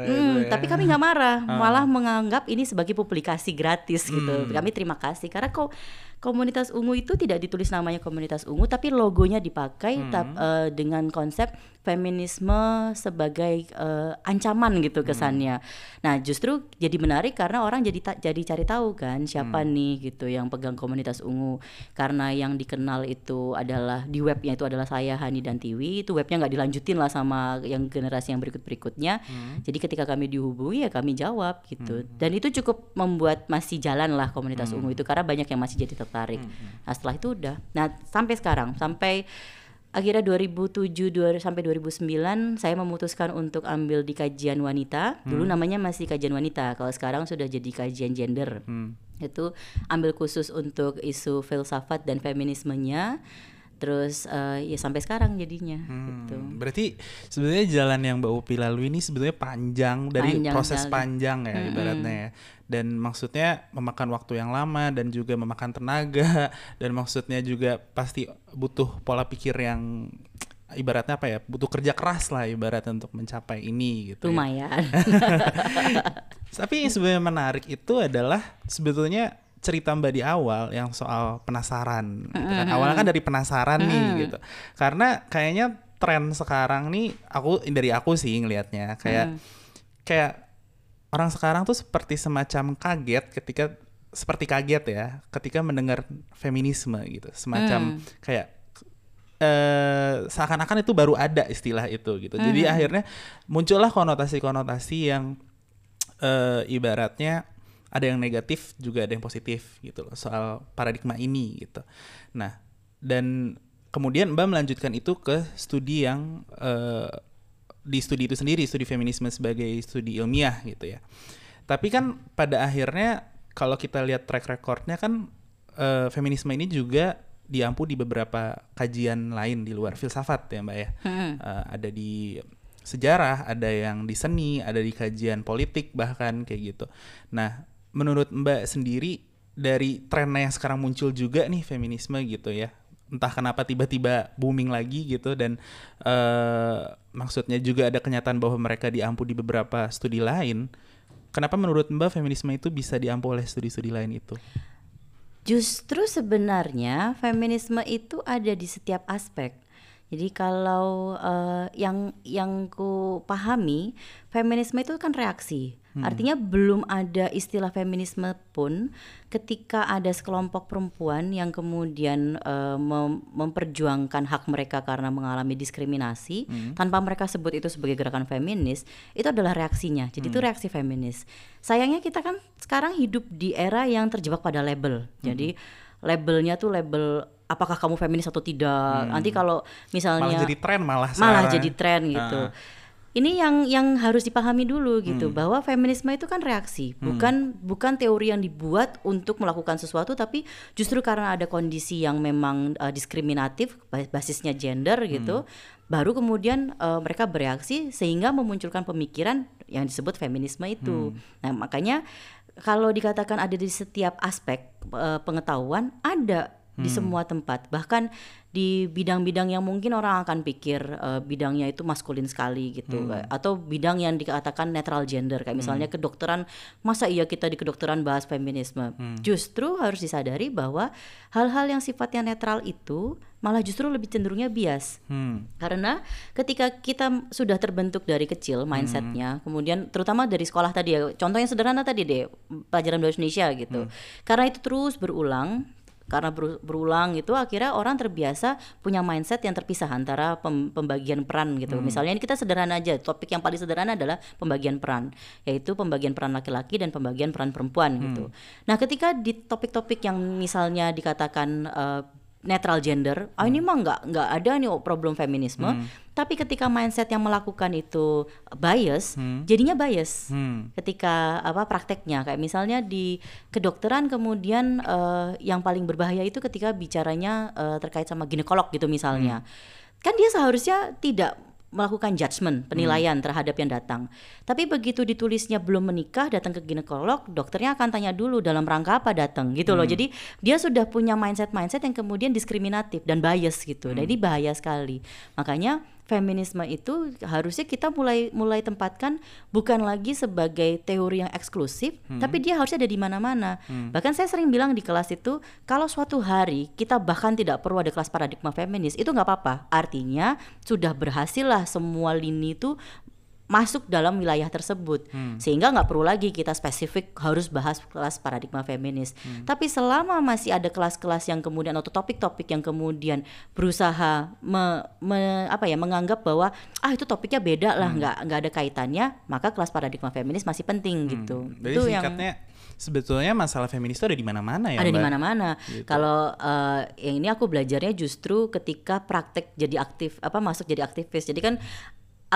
Hmm, ya. tapi kami nggak marah, malah menganggap ini sebagai publikasi gratis gitu. Kami terima kasih karena kok komunitas ungu itu tidak ditulis namanya komunitas ungu, tapi logonya dipakai tap- eh, dengan konsep feminisme sebagai eh, ancaman gitu kesannya. Nah justru jadi menarik karena orang jadi ta- jadi cari tahu kan siapa nih gitu yang pegang komunitas ungu. Karena yang dikenal itu adalah di webnya itu adalah saya Hani dan Tiwi itu webnya nggak dilanjutin lah sama yang generasi yang berikut berikutnya. Jadi ketika kami dihubungi ya kami jawab gitu. Dan itu cukup membuat masih jalan lah komunitas ungu itu karena banyak yang masih jadi tertarik. Nah setelah itu udah. Nah sampai sekarang sampai akhirnya 2007 dua- sampai 2009 saya memutuskan untuk ambil di kajian wanita. Dulu namanya masih kajian wanita. Kalau sekarang sudah jadi kajian gender. Hmm. Itu ambil khusus untuk isu filsafat dan feminismenya. Terus eh, ya sampai sekarang jadinya gitu. Hmm, Berarti sebenarnya jalan yang Mbak Upi lalui ini sebetulnya panjang dari Panjang proses sekali. panjang ya ibaratnya ya. Dan maksudnya memakan waktu yang lama dan juga memakan tenaga dan maksudnya juga pasti butuh pola pikir yang ibaratnya apa ya? Butuh kerja keras lah ibaratnya untuk mencapai ini gitu. ya. Lumayan. Tapi yang sebenarnya menarik itu adalah sebetulnya cerita Mbak di awal yang soal penasaran. gitu kan. Awalnya kan dari penasaran nih gitu. Karena kayaknya tren sekarang nih aku dari aku sih ngelihatnya kayak kayak orang sekarang tuh seperti semacam kaget ketika seperti kaget ya ketika mendengar feminisme gitu. Semacam kayak eh seakan-akan itu baru ada istilah itu gitu. Jadi akhirnya muncullah konotasi-konotasi yang eh ibaratnya ada yang negatif juga ada yang positif gitu loh soal paradigma ini gitu. Nah, dan kemudian Mbak melanjutkan itu ke studi yang eh, di studi itu sendiri, studi feminisme sebagai studi ilmiah gitu ya. Tapi kan pada akhirnya kalau kita lihat track recordnya kan eh, feminisme ini juga diampu di beberapa kajian lain di luar filsafat ya Mbak ya. Hmm. Eh, ada di sejarah, ada yang di seni, ada di kajian politik bahkan kayak gitu. Nah, menurut Mbak sendiri dari trennya yang sekarang muncul juga nih feminisme gitu ya. Entah kenapa tiba-tiba booming lagi gitu dan eh maksudnya juga ada kenyataan bahwa mereka diampu di beberapa studi lain. Kenapa menurut Mbak feminisme itu bisa diampu oleh studi-studi lain itu? Justru sebenarnya feminisme itu ada di setiap aspek. Jadi kalau eh, yang yang ku pahami, feminisme itu kan reaksi. Artinya belum ada istilah feminisme pun ketika ada sekelompok perempuan yang kemudian eh, mem- memperjuangkan hak mereka karena mengalami diskriminasi tanpa mereka sebut itu sebagai gerakan feminis, itu adalah reaksinya. Jadi itu reaksi feminis. Sayangnya kita kan sekarang hidup di era yang terjebak pada label. Jadi labelnya tuh label apakah kamu feminis atau tidak. Nanti kalau misalnya Malah jadi tren malah malah sekarang. jadi tren gitu. Ah. Ini yang yang harus dipahami dulu gitu bahwa feminisme itu kan reaksi, bukan bukan teori yang dibuat untuk melakukan sesuatu tapi justru karena ada kondisi yang memang eh, diskriminatif bas- basisnya gender gitu, baru kemudian eh, mereka bereaksi sehingga memunculkan pemikiran yang disebut feminisme itu. Nah, makanya kalau dikatakan ada di setiap aspek eh, pengetahuan ada di semua tempat. Bahkan di bidang-bidang yang mungkin orang akan pikir eh, bidangnya itu maskulin sekali gitu. Atau bidang yang dikatakan netral gender kayak misalnya kedokteran masa iya kita di kedokteran bahas feminisme? Justru harus disadari bahwa hal-hal yang sifatnya netral itu malah justru lebih cenderungnya bias. Hmm. karena ketika kita sudah terbentuk dari kecil mindsetnya, kemudian terutama dari sekolah tadi ya, contoh yang sederhana tadi deh, pelajaran bahasa Indonesia gitu. Karena itu terus berulang, karena beru- berulang itu akhirnya orang terbiasa punya mindset yang terpisah antara pem- pembagian peran gitu. Misalnya ini kita sederhana aja, topik yang paling sederhana adalah pembagian peran, yaitu pembagian peran laki-laki dan pembagian peran perempuan gitu. Nah, ketika di topik-topik yang misalnya dikatakan eh, netral gender, ah ini mah nggak nggak ada nih problem feminisme. Tapi ketika mindset yang melakukan itu bias, jadinya bias. Hmm. Ketika apa prakteknya kayak misalnya di kedokteran kemudian eh, yang paling berbahaya itu ketika bicaranya eh, terkait sama ginekolog gitu misalnya. Kan dia seharusnya tidak melakukan judgement, penilaian terhadap yang datang. Tapi begitu ditulisnya belum menikah datang ke ginekolog, dokternya akan tanya dulu dalam rangka apa datang gitu loh. Jadi dia sudah punya mindset-mindset yang kemudian diskriminatif dan bias gitu. Dan ini bahaya sekali. Makanya feminisme itu harusnya kita mulai mulai tempatkan bukan lagi sebagai teori yang eksklusif, tapi dia harusnya ada di mana-mana. Bahkan saya sering bilang di kelas itu kalau suatu hari kita bahkan tidak perlu ada kelas paradigma feminis itu nggak apa-apa. Artinya sudah berhasil lah semua lini itu masuk dalam wilayah tersebut. Sehingga nggak perlu lagi kita spesifik harus bahas kelas paradigma feminis. Tapi selama masih ada kelas-kelas yang kemudian atau topik-topik yang kemudian berusaha me- me- apa ya menganggap bahwa ah itu topiknya beda lah nggak nggak ada kaitannya maka kelas paradigma feminis masih penting gitu. Jadi itu yang singkatnya sebetulnya masalah feminis itu ada di mana-mana ya ada di mana-mana. Gitu. Kalau eh, yang ini aku belajarnya justru ketika praktek jadi aktif apa masuk jadi aktivis. Jadi kan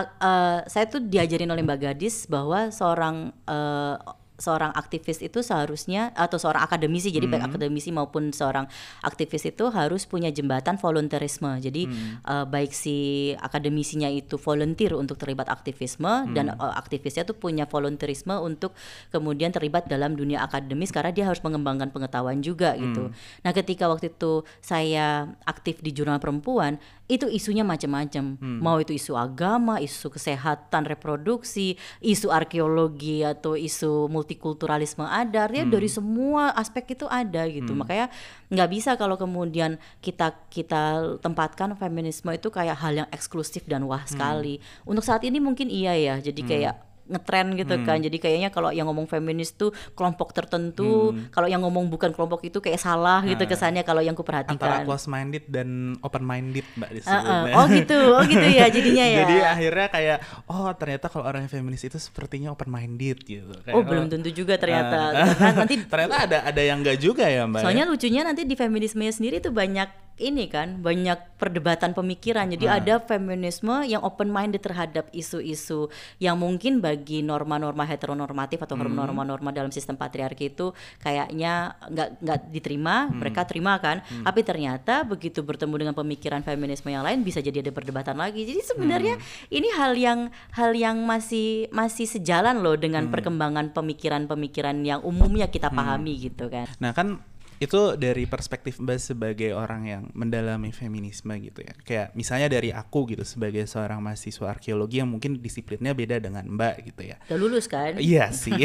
eh, saya tuh diajarin oleh Mbak Gadis bahwa seorang eh, seorang aktivis itu seharusnya atau seorang akademisi jadi baik akademisi maupun seorang aktivis itu harus punya jembatan volunteerisme jadi eh, baik si akademisinya itu volunteer untuk terlibat aktivisme dan eh, aktivisnya tuh punya volunteerisme untuk kemudian terlibat dalam dunia akademis karena dia harus mengembangkan pengetahuan juga gitu. Nah ketika waktu itu saya aktif di jurnal perempuan itu isunya macam-macam. Mau itu isu agama isu kesehatan reproduksi isu arkeologi atau isu multikulturalisme ada artinya dari semua aspek itu ada gitu. Makanya nggak bisa kalau kemudian kita kita tempatkan feminisme itu kayak hal yang eksklusif dan wah sekali. Untuk saat ini mungkin iya ya jadi kayak ngetren gitu kan jadi kayaknya kalau yang ngomong feminis tuh kelompok tertentu kalau yang ngomong bukan kelompok itu kayak salah gitu kesannya kalau yang antara kuperhatikan close minded dan open minded mbak Heeh. disebutnya. oh gitu oh gitu ya jadinya ya Jadi akhirnya kayak oh ternyata kalau orang yang feminis itu sepertinya open minded gitu. Kayak, oh belum tentu juga ternyata Ah. Karena nanti ternyata ada ada yang enggak juga ya mbak. soalnya ya? lucunya nanti di feminismenya sendiri tuh banyak ini kan banyak perdebatan pemikiran. Jadi Nah. ada feminisme yang open minded terhadap isu-isu yang mungkin bagi norma-norma heteronormatif atau Hmm. norma-norma dalam sistem patriarki itu kayaknya nggak nggak diterima, Hmm. mereka terima kan. Tapi ternyata begitu bertemu dengan pemikiran feminisme yang lain bisa jadi ada perdebatan lagi. Jadi sebenarnya Hmm. ini hal yang hal yang masih masih sejalan loh Hmm. dengan perkembangan pemikiran-pemikiran yang umumnya kita pahami gitu kan. Nah kan itu dari perspektif Mbak sebagai orang yang mendalami feminisme gitu ya. Kayak misalnya dari aku gitu sebagai seorang mahasiswa arkeologi yang mungkin disiplinnya beda dengan Mbak gitu ya. Udah lulus kan? Iya sih,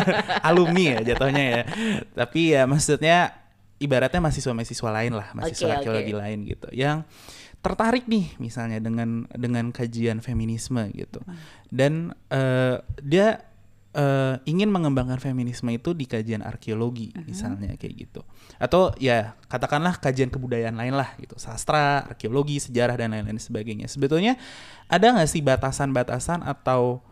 alumni ya jatuhnya ya. Tapi ya maksudnya ibaratnya mahasiswa-mahasiswa lain lah, mahasiswa Oke, arkeologi oke. lain gitu, yang tertarik nih misalnya dengan dengan kajian feminisme gitu, dan eh, dia eh, ingin mengembangkan feminisme itu di kajian arkeologi misalnya kayak gitu, atau ya katakanlah kajian kebudayaan lain lah gitu, sastra, arkeologi, sejarah dan lain-lain sebagainya. Sebetulnya ada nggak sih batasan-batasan atau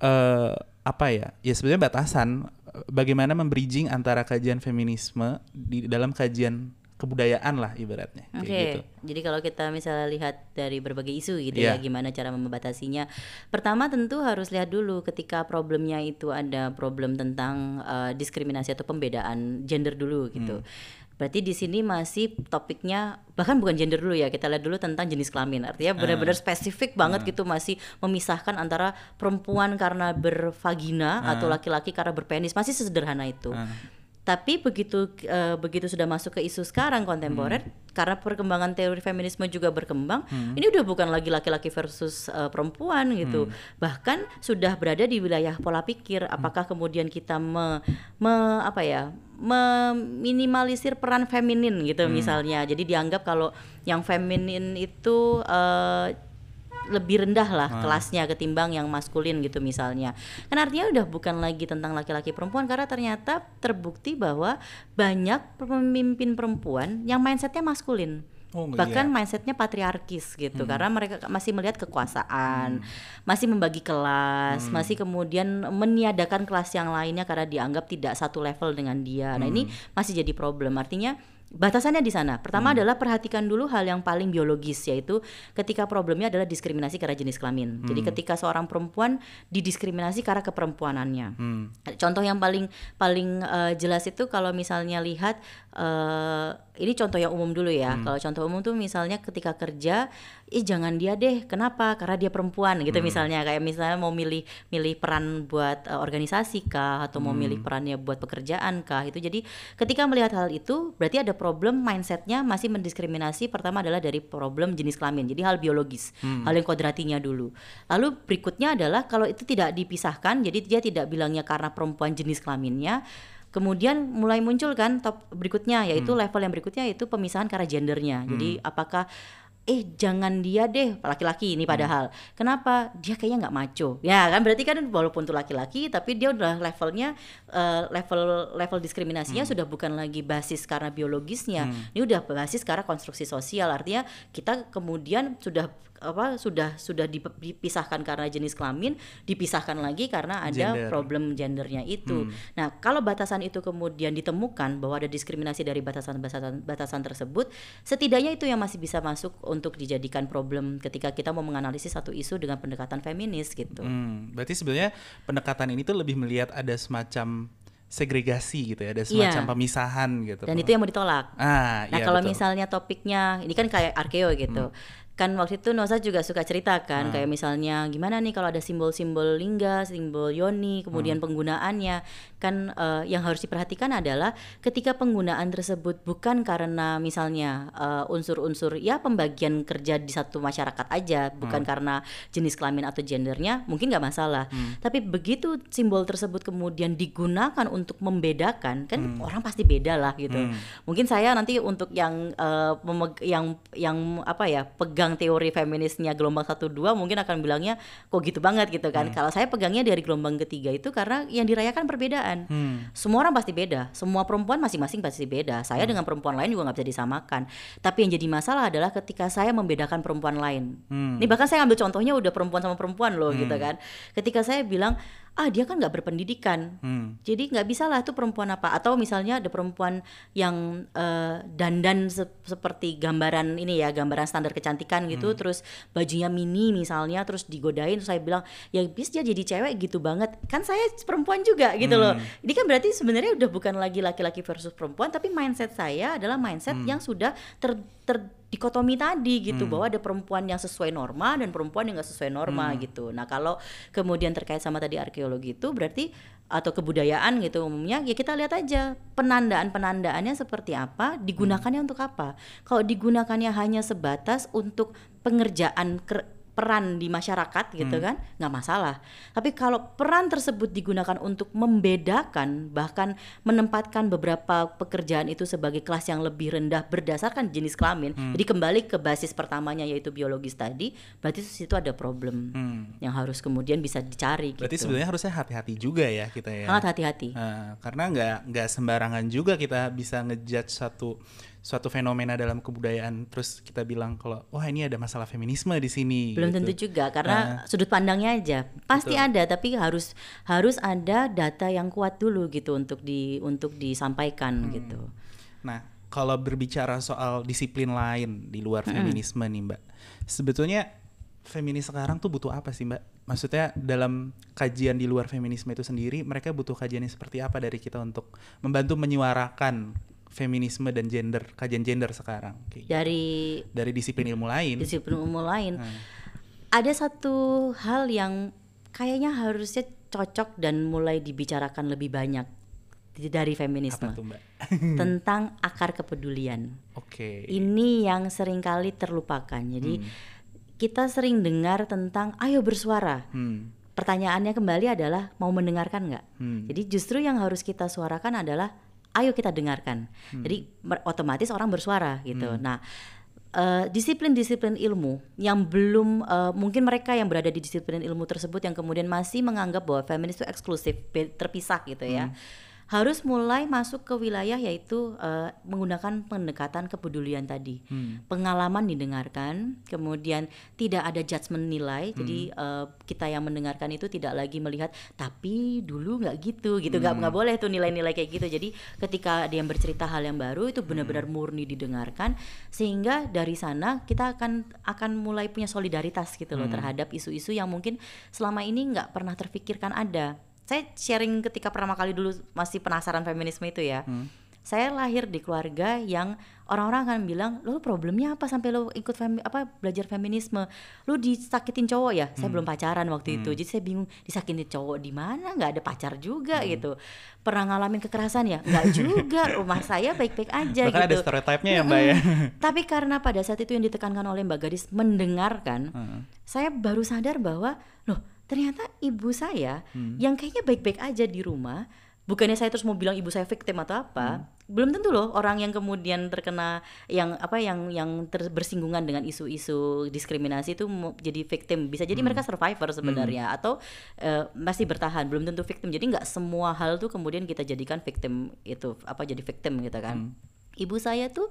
eh apa ya? Ya sebenarnya batasan eh, bagaimana membridging antara kajian feminisme di dalam kajian kebudayaan lah ibaratnya Oke, gitu. jadi kalau kita misalnya lihat dari berbagai isu gitu Iya. ya, gimana cara membatasinya. Pertama tentu harus lihat dulu ketika problemnya itu ada problem tentang eh, diskriminasi atau pembedaan gender dulu gitu. Berarti di sini masih topiknya bahkan bukan gender dulu ya, kita lihat dulu tentang jenis kelamin. Artinya benar-benar spesifik banget gitu masih memisahkan antara perempuan karena bervagina atau laki-laki karena berpenis, masih sesederhana itu. Tapi begitu eh, begitu sudah masuk ke isu sekarang kontemporer, karena perkembangan teori feminisme juga berkembang, ini udah bukan lagi laki-laki versus eh, perempuan gitu. Bahkan sudah berada di wilayah pola pikir. Apakah kemudian kita me, me- apa ya meminimalisir peran feminin gitu misalnya. Jadi dianggap kalau yang feminin itu eh, lebih rendah lah kelasnya ketimbang yang maskulin gitu misalnya. Kan artinya udah bukan lagi tentang laki-laki perempuan karena ternyata terbukti bahwa banyak pemimpin perempuan yang mindsetnya maskulin. Oh, Bahkan iya. mindsetnya patriarkis gitu karena mereka masih melihat kekuasaan, masih membagi kelas, masih kemudian meniadakan kelas yang lainnya karena dianggap tidak satu level dengan dia. Nah ini masih jadi problem. Artinya batasannya di sana. Pertama adalah perhatikan dulu hal yang paling biologis yaitu ketika problemnya adalah diskriminasi karena jenis kelamin. Jadi ketika seorang perempuan didiskriminasi karena keperempuanannya. Hmm. Contoh yang paling paling eh, jelas itu kalau misalnya lihat eh, ini contoh yang umum dulu ya. Kalau contoh umum tuh misalnya ketika kerja, ih jangan dia deh. Kenapa? Karena dia perempuan gitu misalnya. Kayak misalnya mau milih milih peran buat eh, organisasi kah atau mau milih perannya buat pekerjaan kah itu. Jadi ketika melihat hal itu berarti ada problem mindsetnya masih mendiskriminasi. Pertama adalah dari problem jenis kelamin. Jadi hal biologis, hal yang kodratinya dulu. Lalu berikutnya adalah kalau itu tidak dipisahkan, jadi dia tidak bilangnya karena perempuan jenis kelaminnya. Kemudian mulai muncul kan top berikutnya yaitu level yang berikutnya yaitu pemisahan karena gendernya. Jadi apakah eh jangan dia deh laki-laki ini padahal. Kenapa? Dia kayaknya nggak maco. Ya kan? Berarti kan walaupun tuh laki-laki tapi dia udah levelnya eh, level level diskriminasinya sudah bukan lagi basis karena biologisnya. Ini udah basis karena konstruksi sosial. Artinya kita kemudian sudah apa sudah sudah dip- dipisahkan karena jenis kelamin dipisahkan lagi karena ada Gender. problem gendernya itu. Nah, kalau batasan itu kemudian ditemukan bahwa ada diskriminasi dari batasan-batasan batasan tersebut, setidaknya itu yang masih bisa masuk untuk dijadikan problem ketika kita mau menganalisis satu isu dengan pendekatan feminis gitu. Hmm, berarti sebenarnya pendekatan ini tuh lebih melihat ada semacam segregasi gitu ya, ada semacam Iya. pemisahan gitu. Dan itu yang mau ditolak. Ah, Nah iya kalau betul. misalnya topiknya ini kan kayak arkeo gitu. Kan waktu itu Nosa juga suka cerita kan kayak misalnya gimana nih kalau ada simbol-simbol lingga, simbol yoni, kemudian penggunaannya. Kan eh, yang harus diperhatikan adalah ketika penggunaan tersebut bukan karena misalnya eh, unsur-unsur ya pembagian kerja di satu masyarakat aja, bukan karena jenis kelamin atau gendernya, mungkin nggak masalah. Tapi begitu simbol tersebut kemudian digunakan untuk membedakan, kan orang pasti beda lah gitu. Mungkin saya nanti untuk yang memeg- yang yang apa ya pegang teori feminisnya gelombang 1 2 mungkin akan bilangnya kok gitu banget gitu kan. Kalau saya pegangnya dari gelombang ketiga itu karena yang dirayakan perbedaan. Hmm. Semua orang pasti beda, semua perempuan masing-masing pasti beda. Saya dengan perempuan lain juga nggak bisa disamakan. Tapi yang jadi masalah adalah ketika saya membedakan perempuan lain. Hmm. Ini bahkan saya ambil contohnya udah perempuan sama perempuan loh gitu kan. Ketika saya bilang ah dia kan nggak berpendidikan. Hmm. jadi nggak bisa lah itu perempuan apa. Atau misalnya ada perempuan yang eh, dandan se- seperti gambaran ini ya gambaran standar kecantikan gitu terus bajunya mini misalnya terus digodain terus saya bilang ya bis dia jadi cewek gitu banget. Kan saya perempuan juga gitu loh. Ini kan berarti sebenarnya udah bukan lagi laki-laki versus perempuan tapi mindset saya adalah mindset yang sudah ter, ter dikotomi tadi gitu bahwa ada perempuan yang sesuai norma dan perempuan yang nggak sesuai norma gitu. Nah kalau kemudian terkait sama tadi arkeologi itu berarti atau kebudayaan gitu umumnya ya kita lihat aja penandaan penandaannya seperti apa digunakannya untuk apa. Kalau digunakannya hanya sebatas untuk pengerjaan peran di masyarakat gitu kan nggak masalah. Tapi kalau peran tersebut digunakan untuk membedakan bahkan menempatkan beberapa pekerjaan itu sebagai kelas yang lebih rendah berdasarkan jenis kelamin. Jadi kembali ke basis pertamanya yaitu biologis tadi, berarti situ ada problem Hmm. yang harus kemudian bisa dicari Berarti gitu. sebenarnya harusnya hati-hati juga ya kita ya. Sangat hati-hati. Nah, karena nggak nggak sembarangan juga kita bisa ngejudge satu suatu fenomena dalam kebudayaan terus kita bilang kalau wah ini ada masalah feminisme di sini. Belum gitu. tentu juga Nah. karena sudut pandangnya aja pasti ada tapi harus harus ada data yang kuat dulu gitu untuk di untuk disampaikan Hmm. gitu. Nah, kalau berbicara soal disiplin lain di luar feminisme nih, Mbak. Sebetulnya feminis sekarang tuh butuh apa sih, Mbak? Maksudnya dalam kajian di luar feminisme itu sendiri, mereka butuh kajian yang seperti apa dari kita untuk membantu menyuarakan feminisme dan gender, kajian gender sekarang kayak gitu. Dari dari disiplin ilmu lain. disiplin umum lain. Hmm. Ada satu hal yang kayaknya harusnya cocok dan mulai dibicarakan lebih banyak dari Apa feminisme tuh, Mbak? tentang akar kepedulian. Oke. Ini yang sering kali terlupakan. Jadi kita sering dengar tentang ayo bersuara. Hmm. Pertanyaannya kembali adalah mau mendengarkan nggak? Hmm. Jadi justru yang harus kita suarakan adalah ayo kita dengarkan. Jadi mer- otomatis orang bersuara gitu. Nah, eh, disiplin-disiplin ilmu yang belum eh, mungkin mereka yang berada di disiplin ilmu tersebut yang kemudian masih menganggap bahwa feminis itu eksklusif, terpisah gitu ya. Harus mulai masuk ke wilayah yaitu eh, menggunakan pendekatan kepedulian tadi. Pengalaman didengarkan, kemudian tidak ada judgement nilai. Jadi eh, kita yang mendengarkan itu tidak lagi melihat tapi dulu nggak gitu gitu nggak nggak boleh tuh nilai-nilai kayak gitu. Jadi ketika dia bercerita hal yang baru itu benar-benar murni didengarkan sehingga dari sana kita akan akan mulai punya solidaritas gitu loh terhadap isu-isu yang mungkin selama ini nggak pernah terfikirkan ada. Saya sharing ketika pertama kali dulu masih penasaran feminisme itu ya. Saya lahir di keluarga yang orang-orang akan bilang, "Lo problemnya apa sampai lo ikut femi- apa belajar feminisme? Lo disakitin cowok ya?" Saya belum pacaran waktu itu. Jadi saya bingung, disakitin cowok di mana? nggak ada pacar juga gitu. Pernah ngalamin kekerasan ya? Nggak juga. Rumah saya baik-baik aja Bahkan ada gitu. stereotipnya ya, Mbak ya. Tapi karena pada saat itu yang ditekankan oleh Mbak Gadis mendengarkan, saya baru sadar bahwa loh ternyata ibu saya yang kayaknya baik-baik aja di rumah, bukannya saya terus mau bilang ibu saya victim atau apa, belum tentu loh orang yang kemudian terkena yang apa yang yang ter- bersinggungan dengan isu-isu diskriminasi itu jadi victim, bisa jadi mereka survivor sebenarnya atau eh, masih bertahan, belum tentu victim. Jadi nggak semua hal tuh kemudian kita jadikan victim itu apa jadi victim gitu kan. Ibu saya tuh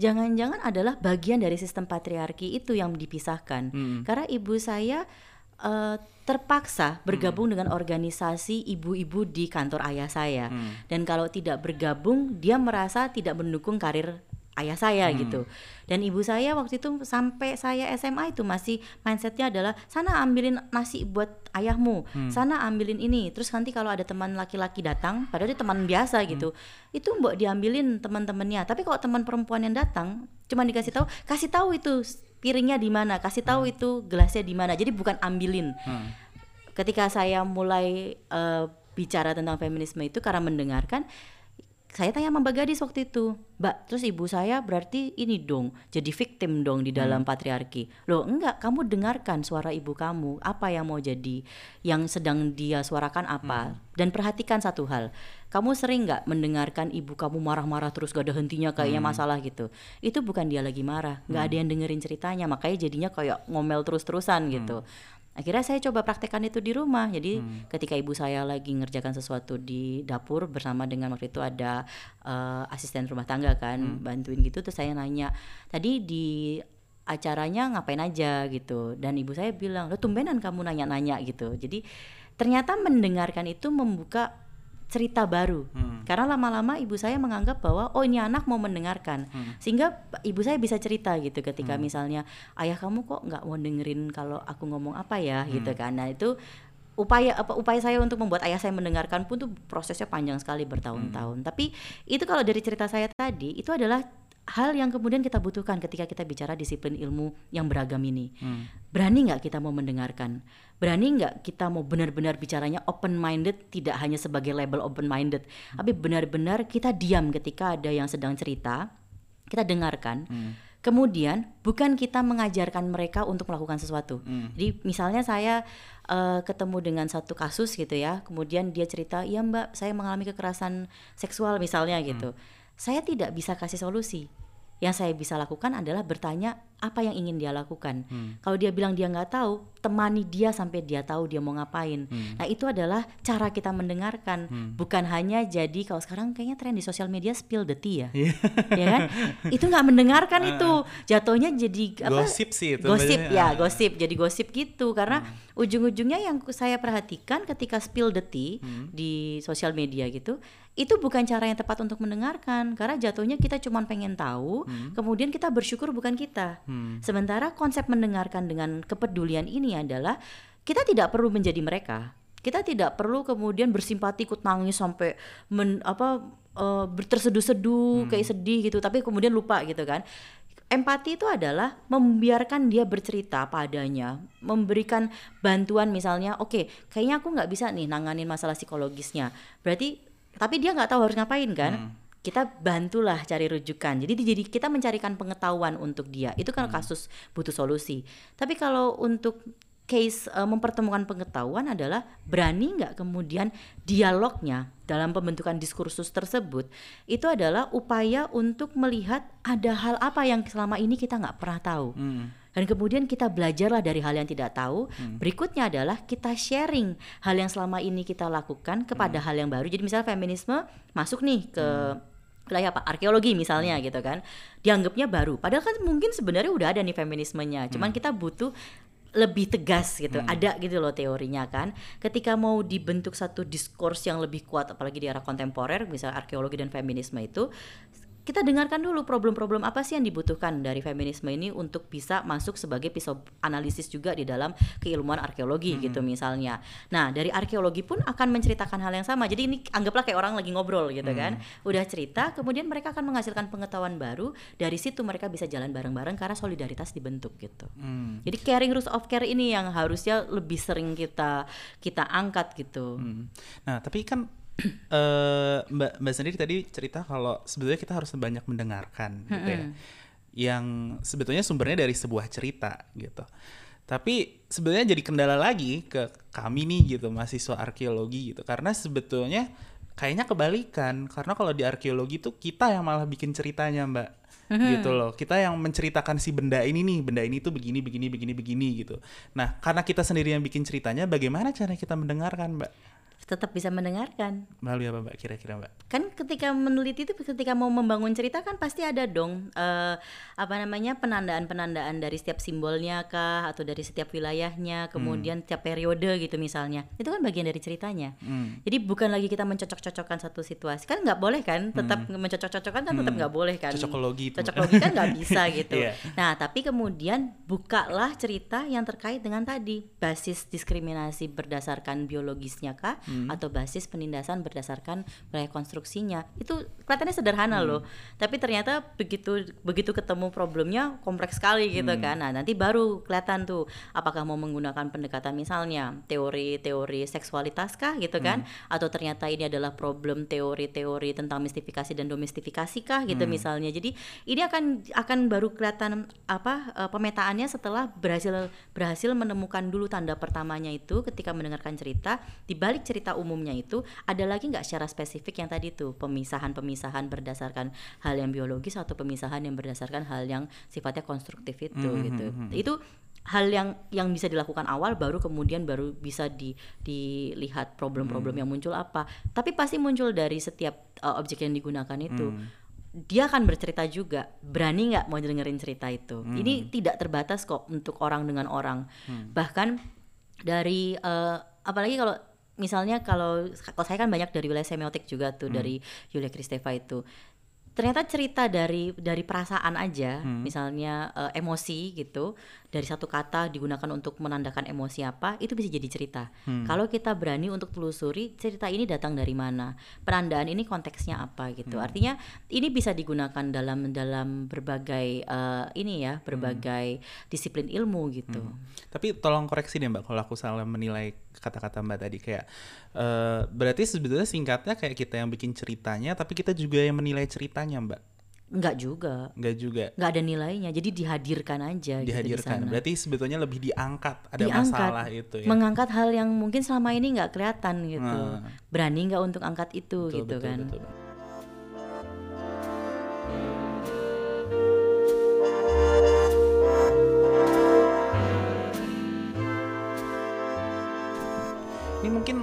jangan-jangan adalah bagian dari sistem patriarki itu yang dipisahkan. Karena ibu saya eh, terpaksa bergabung dengan organisasi ibu-ibu di kantor ayah saya. Dan kalau tidak bergabung, dia merasa tidak mendukung karir ayah saya gitu. Dan ibu saya waktu itu sampai saya SMA itu masih mindsetnya adalah sana ambilin nasi buat ayahmu, sana ambilin ini. Terus nanti kalau ada teman laki-laki datang, padahal dia teman biasa gitu, itu mbok diambilin teman-temannya. Tapi kalau teman perempuan yang datang, cuma dikasih tahu, kasih tahu itu piringnya di mana, kasih tahu itu gelasnya di mana. Jadi bukan ambilin. Ketika saya mulai eh, bicara tentang feminisme itu karena mendengarkan saya tanya sama Mbak Gadis waktu itu, Mbak, terus ibu saya berarti ini dong, jadi victim dong di dalam patriarki. Loh, enggak, kamu dengarkan suara ibu kamu, apa yang mau jadi, yang sedang dia suarakan apa, dan perhatikan satu hal, kamu sering nggak mendengarkan ibu kamu marah-marah terus gak ada hentinya kayaknya masalah gitu, itu bukan dia lagi marah, nggak ada yang dengerin ceritanya, makanya jadinya kayak ngomel terus-terusan gitu. Akhirnya saya coba praktekkan itu di rumah. Jadi ketika ibu saya lagi ngerjakan sesuatu di dapur bersama dengan waktu itu ada eh, asisten rumah tangga kan, bantuin gitu terus saya nanya, "Tadi di acaranya ngapain aja gitu?" Dan ibu saya bilang, "Lo tumbenan kamu nanya-nanya gitu." Jadi ternyata mendengarkan itu membuka cerita baru. Hmm. karena lama-lama ibu saya menganggap bahwa oh ini anak mau mendengarkan. Hmm. sehingga ibu saya bisa cerita gitu ketika misalnya ayah kamu kok nggak mau dengerin kalau aku ngomong apa ya? Hmm. gitu kan. Nah itu upaya apa upaya saya untuk membuat ayah saya mendengarkan pun tuh prosesnya panjang sekali bertahun-tahun. Tapi itu kalau dari cerita saya tadi itu adalah hal yang kemudian kita butuhkan ketika kita bicara disiplin ilmu yang beragam ini. Hmm. berani nggak kita mau mendengarkan? Berani nggak kita mau benar-benar bicaranya open minded tidak hanya sebagai label open minded tapi benar-benar kita diam ketika ada yang sedang cerita kita dengarkan. Kemudian bukan kita mengajarkan mereka untuk melakukan sesuatu. Jadi misalnya saya eh, ketemu dengan satu kasus gitu ya kemudian dia cerita ya mbak saya mengalami kekerasan seksual misalnya gitu saya tidak bisa kasih solusi. Yang saya bisa lakukan adalah bertanya apa yang ingin dia lakukan. Kalau dia bilang dia nggak tahu, temani dia sampai dia tahu dia mau ngapain. Nah itu adalah cara kita mendengarkan, bukan hanya jadi kalau sekarang kayaknya tren di sosial media spill the tea ya, ya kan? Itu nggak mendengarkan itu, jatuhnya jadi apa? Gosip sih itu Gosip ya, Ah. gosip. Jadi gosip gitu. Karena ujung-ujungnya yang saya perhatikan ketika spill the tea di sosial media gitu itu bukan cara yang tepat untuk mendengarkan. Karena jatuhnya kita cuma pengen tahu kemudian kita bersyukur bukan kita sementara konsep mendengarkan dengan kepedulian ini adalah kita tidak perlu menjadi mereka. Kita tidak perlu kemudian bersimpati ikut nangis sampai men, apa eh, berterseduh-seduh kayak sedih gitu tapi kemudian lupa gitu kan. Empati itu adalah membiarkan dia bercerita apa adanya, memberikan bantuan misalnya, oke, kayaknya aku nggak bisa nih nanganin masalah psikologisnya. Berarti, tapi dia nggak tahu harus ngapain kan? Kita bantulah cari rujukan. Jadi, jadi kita mencarikan pengetahuan untuk dia. Itu kan kasus butuh solusi. Tapi kalau untuk case eh, mempertemukan pengetahuan adalah berani nggak kemudian dialognya dalam pembentukan diskursus tersebut itu adalah upaya untuk melihat ada hal apa yang selama ini kita nggak pernah tahu Hmm. dan kemudian kita belajarlah dari hal yang tidak tahu berikutnya adalah kita sharing hal yang selama ini kita lakukan kepada hal yang baru jadi misalnya feminisme masuk nih ke wilayah apa? Arkeologi misalnya gitu kan. Dianggapnya baru. Padahal kan mungkin sebenarnya udah ada nih feminismenya. Cuman kita butuh lebih tegas gitu. Ada gitu loh teorinya kan. Ketika mau dibentuk satu diskurs yang lebih kuat apalagi di era kontemporer misalnya arkeologi dan feminisme itu kita dengarkan dulu problem-problem apa sih yang dibutuhkan dari feminisme ini untuk bisa masuk sebagai pisau analisis juga di dalam keilmuan arkeologi gitu misalnya. Nah, dari arkeologi pun akan menceritakan hal yang sama. Jadi ini anggaplah kayak orang lagi ngobrol gitu kan. Udah cerita, kemudian mereka akan menghasilkan pengetahuan baru. Dari situ mereka bisa jalan bareng-bareng karena solidaritas dibentuk gitu. Hmm. Jadi caring rules of care ini yang harusnya lebih sering kita kita angkat gitu. Hmm. Nah, tapi kan eh, Mbak Mbak sendiri tadi cerita kalau sebetulnya kita harus banyak mendengarkan gitu ya. Yang sebetulnya sumbernya dari sebuah cerita gitu. Tapi sebenarnya jadi kendala lagi ke kami nih gitu mahasiswa arkeologi gitu. Karena sebetulnya kayaknya kebalikan. Karena kalau di arkeologi tuh kita yang malah bikin ceritanya, Mbak. gitu loh. Kita yang menceritakan si benda ini nih, benda ini tuh begini begini begini begini gitu. Nah, karena kita sendiri yang bikin ceritanya, bagaimana cara kita mendengarkan, Mbak? Tetap bisa mendengarkan. Melalui apa mbak kira-kira mbak? kan ketika meneliti itu ketika mau membangun cerita kan pasti ada dong eh, apa namanya penandaan-penandaan dari setiap simbolnya kah atau dari setiap wilayahnya kemudian setiap periode gitu misalnya itu kan bagian dari ceritanya Hmm. jadi bukan lagi kita mencocok-cocokkan satu situasi kan nggak boleh kan tetap mencocok-cocokkan kan tetap nggak boleh kan Cocokologi itu. cocokologi kan nggak bisa gitu Iya. nah tapi kemudian bukalah cerita yang terkait dengan tadi basis diskriminasi berdasarkan biologisnya kah atau basis penindasan berdasarkan wilayah konstruksinya. Itu kelihatannya sederhana loh. Tapi ternyata begitu begitu ketemu problemnya kompleks sekali gitu kan. Nah nanti baru kelihatan tuh apakah mau menggunakan pendekatan misalnya teori-teori seksualitas kah gitu kan? Atau ternyata ini adalah problem teori-teori tentang mistifikasi dan domestifikasi kah gitu misalnya. Jadi ini akan akan baru kelihatan apa eh, pemetaannya setelah berhasil berhasil menemukan dulu tanda pertamanya itu ketika mendengarkan cerita di balik cerita umumnya itu ada lagi nggak secara spesifik yang tadi tuh? Pemisahan-pemisahan berdasarkan hal yang biologis atau pemisahan yang berdasarkan hal yang sifatnya konstruktif itu gitu. itu hal yang yang bisa dilakukan awal baru kemudian baru bisa di, dilihat problem-problem yang muncul apa. Tapi pasti muncul dari setiap uh, objek yang digunakan itu. Dia akan bercerita juga berani nggak mau dengerin cerita itu? Ini tidak terbatas kok untuk orang dengan orang. Bahkan dari eh, apalagi kalau misalnya kalau kalau saya kan banyak dari wilayah semiotik juga tuh dari Yulia Kristeva itu ternyata cerita dari dari perasaan aja misalnya eh, emosi gitu dari satu kata digunakan untuk menandakan emosi apa itu bisa jadi cerita. Kalau kita berani untuk telusuri cerita ini datang dari mana penandaan ini konteksnya apa gitu. Artinya ini bisa digunakan dalam dalam berbagai eh, ini ya berbagai disiplin ilmu gitu. Tapi tolong koreksi deh Mbak kalau aku salah menilai kata-kata Mbak tadi. Kayak eh, berarti sebetulnya singkatnya kayak kita yang bikin ceritanya tapi kita juga yang menilai ceritanya Mbak. Enggak juga Enggak juga nggak ada nilainya jadi dihadirkan aja gitu di dihadirkan. berarti sebetulnya lebih diangkat ada Diangkat, masalah itu ya. mengangkat hal yang mungkin selama ini nggak kelihatan gitu Nah. berani nggak untuk angkat itu Betul, gitu betul, kan betul. Ini mungkin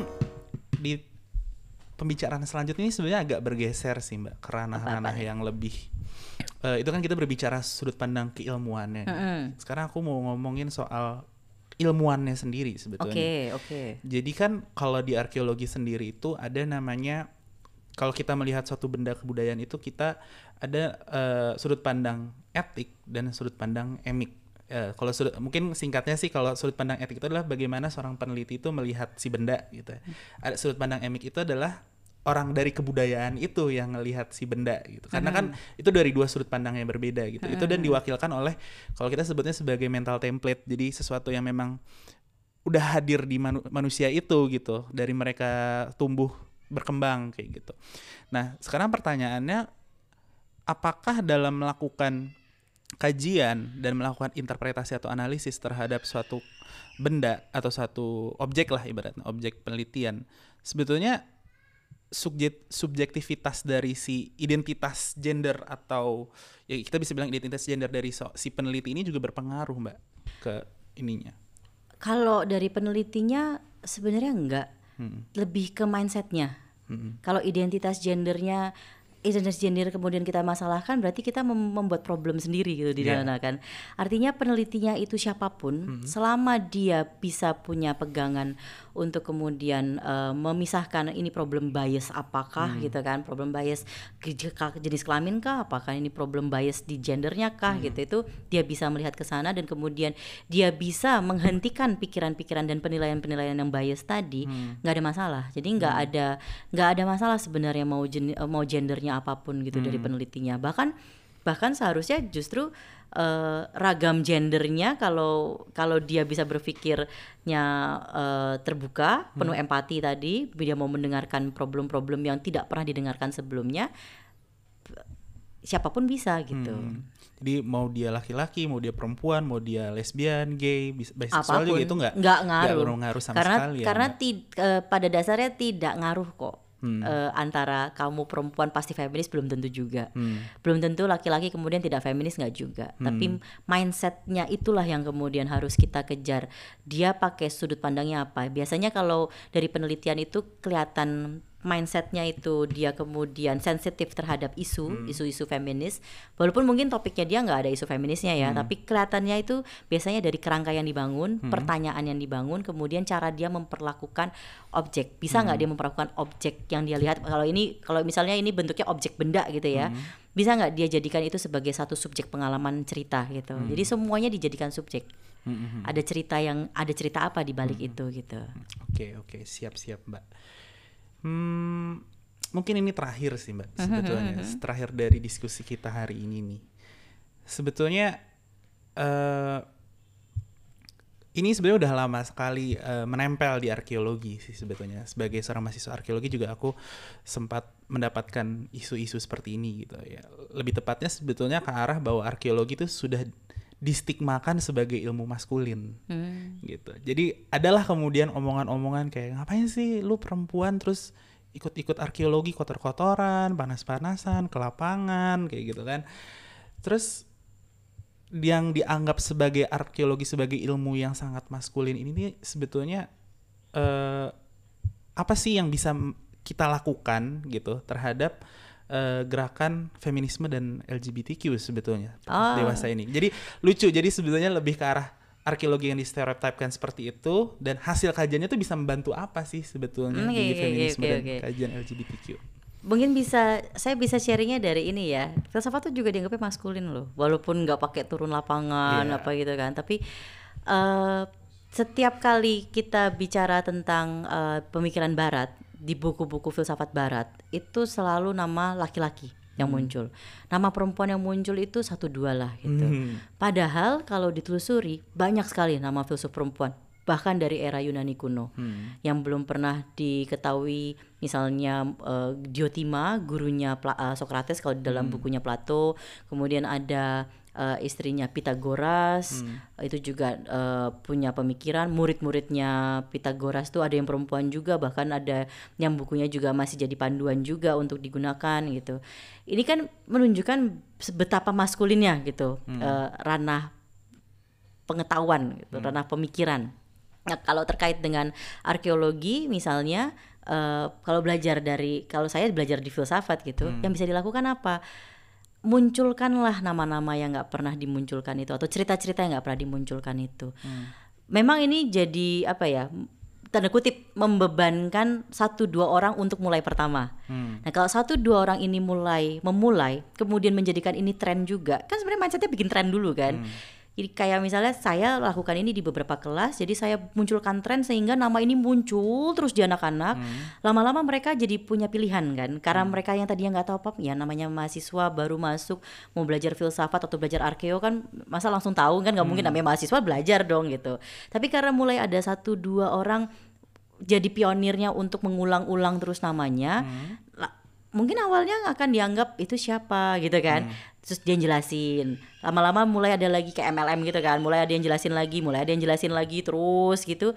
pembicaraan selanjutnya ini sebenarnya agak bergeser sih mbak ke ranah-ranah yang lebih eh, itu kan kita berbicara sudut pandang keilmuannya. Mm-mm. Sekarang aku mau ngomongin soal ilmuannya sendiri oke sebetulnya. oke Jadi kan kalau di arkeologi sendiri itu ada namanya kalau kita melihat suatu benda kebudayaan itu kita ada eh, sudut pandang etik dan sudut pandang emik. Eh, kalau sudut mungkin singkatnya sih kalau sudut pandang etik itu adalah bagaimana seorang peneliti itu melihat si benda gitu. Ada sudut pandang emik itu adalah orang dari kebudayaan itu yang ngelihat si benda gitu. Karena kan itu dari dua sudut pandang yang berbeda gitu. Itu dan diwakilkan oleh kalau kita sebutnya sebagai mental template. Jadi sesuatu yang memang udah hadir di manu- manusia itu gitu dari mereka tumbuh berkembang kayak gitu. Nah sekarang pertanyaannya apakah dalam melakukan kajian dan melakukan interpretasi atau analisis terhadap suatu benda atau suatu objek lah ibaratnya objek penelitian sebetulnya subjek subjektivitas dari si identitas gender atau ya kita bisa bilang identitas gender dari so- si peneliti ini juga berpengaruh mbak ke ininya kalau dari penelitinya sebenarnya enggak Hmm. lebih ke mindsetnya Mm-mm. kalau identitas gendernya identitas gender kemudian kita masalahkan berarti kita mem- membuat problem sendiri gitu di sana kan. Artinya penelitinya itu siapa pun selama dia bisa punya pegangan untuk kemudian eh, memisahkan ini problem bias apakah gitu kan problem bias jenis kelamin kah apakah ini problem bias di gendernya kah gitu itu dia bisa melihat ke sana dan kemudian dia bisa menghentikan pikiran-pikiran dan penilaian-penilaian yang bias tadi nggak ada masalah. Jadi nggak ada nggak ada masalah sebenarnya mau jen- mau gendernya apa pun gitu dari penelitinya. Bahkan bahkan seharusnya justru eh, ragam gendernya kalau kalau dia bisa berpikirnya eh, terbuka penuh empati tadi dia mau mendengarkan problem-problem yang tidak pernah didengarkan sebelumnya siapa pun bisa gitu. Hmm. Jadi mau dia laki-laki, mau dia perempuan, mau dia lesbian, gay, bis- bisexual juga itu nggak? Nggak ngaruh. Ngaruh sama karena sekali ya, karena ti- eh, pada dasarnya tidak ngaruh kok Hmm. Eh, antara kamu perempuan pasti feminis belum tentu juga. Hmm. belum tentu laki-laki kemudian tidak feminis nggak juga. Tapi mindsetnya itulah yang kemudian harus kita kejar. Dia pakai sudut pandangnya apa? Biasanya kalau dari penelitian itu kelihatan mindsetnya itu dia kemudian sensitif terhadap isu isu-isu feminis. Walaupun mungkin topiknya dia nggak ada isu feminisnya ya tapi kelihatannya itu biasanya dari kerangka yang dibangun pertanyaan yang dibangun kemudian cara dia memperlakukan objek. Bisa nggak dia memperlakukan objek yang dia lihat? Kalau ini kalau misalnya ini bentuknya objek benda gitu ya bisa nggak dia jadikan itu sebagai satu subjek pengalaman cerita gitu? Jadi semuanya dijadikan subjek. Hmm, hmm, ada cerita yang ada cerita apa di balik itu gitu. Oke oke. Siap siap mbak. Hmm, mungkin ini terakhir sih mbak sebetulnya terakhir dari diskusi kita hari ini nih. Sebetulnya eh ini sebenarnya udah lama sekali eh, menempel di arkeologi sih sebetulnya. Sebagai seorang mahasiswa arkeologi juga aku sempat mendapatkan isu-isu seperti ini gitu ya. Lebih tepatnya sebetulnya ke arah bahwa arkeologi itu sudah distigmakan sebagai ilmu maskulin Hmm. gitu. Jadi adalah kemudian omongan-omongan kayak ngapain sih lu perempuan terus ikut-ikut arkeologi kotor-kotoran, panas-panasan, ke lapangan kayak gitu kan. Terus yang dianggap sebagai arkeologi sebagai ilmu yang sangat maskulin ini nih sebetulnya eh, apa sih yang bisa kita lakukan gitu terhadap eh, gerakan feminisme dan LGBTQ sebetulnya Ah. dewasa ini. Jadi lucu. Jadi sebetulnya lebih ke arah arkeologi yang distereotipkan seperti itu dan hasil kajiannya tuh bisa membantu apa sih sebetulnya Hmm, di oke, oke, feminisme oke, dan oke. kajian LGBTQ. Mungkin bisa saya bisa sharingnya dari ini ya. Filsafat tuh juga dianggapnya maskulin loh, walaupun nggak pakai turun lapangan Iya. apa gitu kan. Tapi eh, setiap kali kita bicara tentang eh, pemikiran Barat di buku-buku filsafat Barat itu selalu nama laki-laki yang muncul. Nama perempuan yang muncul itu satu dua lah gitu. Hmm. Padahal kalau ditelusuri banyak sekali nama filsuf perempuan bahkan dari era Yunani kuno Hmm. yang belum pernah diketahui misalnya eh, Diotima gurunya Pla- eh, Socrates kalau di dalam bukunya Plato kemudian ada eh, istrinya Pitagoras itu juga eh, punya pemikiran. Murid-muridnya Pitagoras tuh ada yang perempuan juga bahkan ada yang bukunya juga masih jadi panduan juga untuk digunakan gitu. Ini kan menunjukkan betapa maskulinnya gitu eh, ranah pengetahuan gitu, ranah pemikiran. Nah, kalau terkait dengan arkeologi misalnya eh, kalau belajar dari kalau saya belajar di filsafat gitu, yang bisa dilakukan apa? Munculkanlah nama-nama yang nggak pernah dimunculkan itu atau cerita-cerita yang nggak pernah dimunculkan itu. Memang ini jadi apa ya? tanda kutip membebankan satu dua orang untuk mulai pertama. Hmm. Nah kalau satu dua orang ini mulai memulai, kemudian menjadikan ini tren juga, kan sebenarnya mindsetnya bikin tren dulu kan. Jadi kayak misalnya saya lakukan ini di beberapa kelas, jadi saya munculkan tren sehingga nama ini muncul terus di anak-anak. Lama-lama mereka jadi punya pilihan kan, karena mereka yang tadinya nggak tahu apa, ya namanya mahasiswa baru masuk mau belajar filsafat atau belajar arkeo kan, masa langsung tahu kan nggak mungkin namanya mahasiswa belajar dong gitu. Tapi karena mulai ada satu dua orang jadi pionirnya untuk mengulang-ulang terus namanya, la- mungkin awalnya akan dianggap itu siapa gitu kan. Terus dia jelasin. Lama-lama mulai ada lagi kayak MLM gitu kan. Mulai ada yang jelasin lagi, mulai ada yang jelasin lagi terus gitu.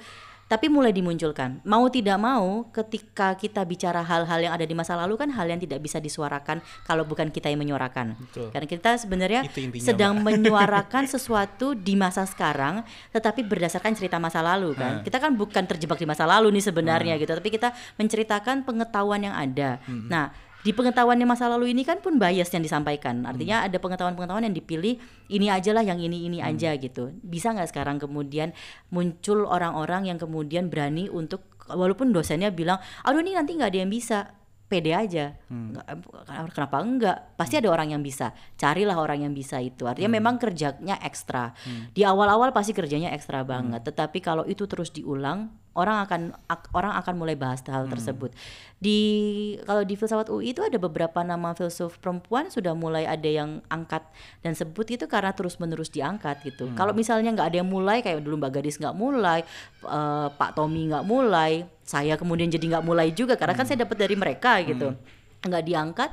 Tapi mulai dimunculkan. Mau tidak mau ketika kita bicara hal-hal yang ada di masa lalu kan hal yang tidak bisa disuarakan kalau bukan kita yang menyuarakan. Betul. Karena kita sebenarnya sedang menyuarakan sesuatu di masa sekarang tetapi berdasarkan cerita masa lalu kan. Kita kan bukan terjebak di masa lalu nih sebenarnya gitu, tapi kita menceritakan pengetahuan yang ada. Nah, di pengetahuan yang masa lalu ini kan pun bias yang disampaikan. Artinya ada pengetahuan-pengetahuan yang dipilih ini aja lah yang ini ini aja gitu. Bisa nggak sekarang kemudian muncul orang-orang yang kemudian berani untuk walaupun dosennya bilang, aduh ini nanti nggak ada yang bisa pede aja. Eh, kenapa enggak? Pasti ada orang yang bisa. Carilah orang yang bisa itu. Artinya memang kerjanya ekstra. Di awal-awal pasti kerjanya ekstra banget. Tetapi kalau itu terus diulang, orang akan ak- orang akan mulai bahas hal tersebut. Di kalau di filsafat UI itu ada beberapa nama filsuf perempuan sudah mulai ada yang angkat dan sebut itu karena terus-menerus diangkat gitu. Kalau misalnya nggak ada yang mulai kayak dulu Mbak Gadis nggak mulai, eh, Pak Tommy nggak mulai, saya kemudian jadi nggak mulai juga karena kan saya dapat dari mereka gitu. Nggak diangkat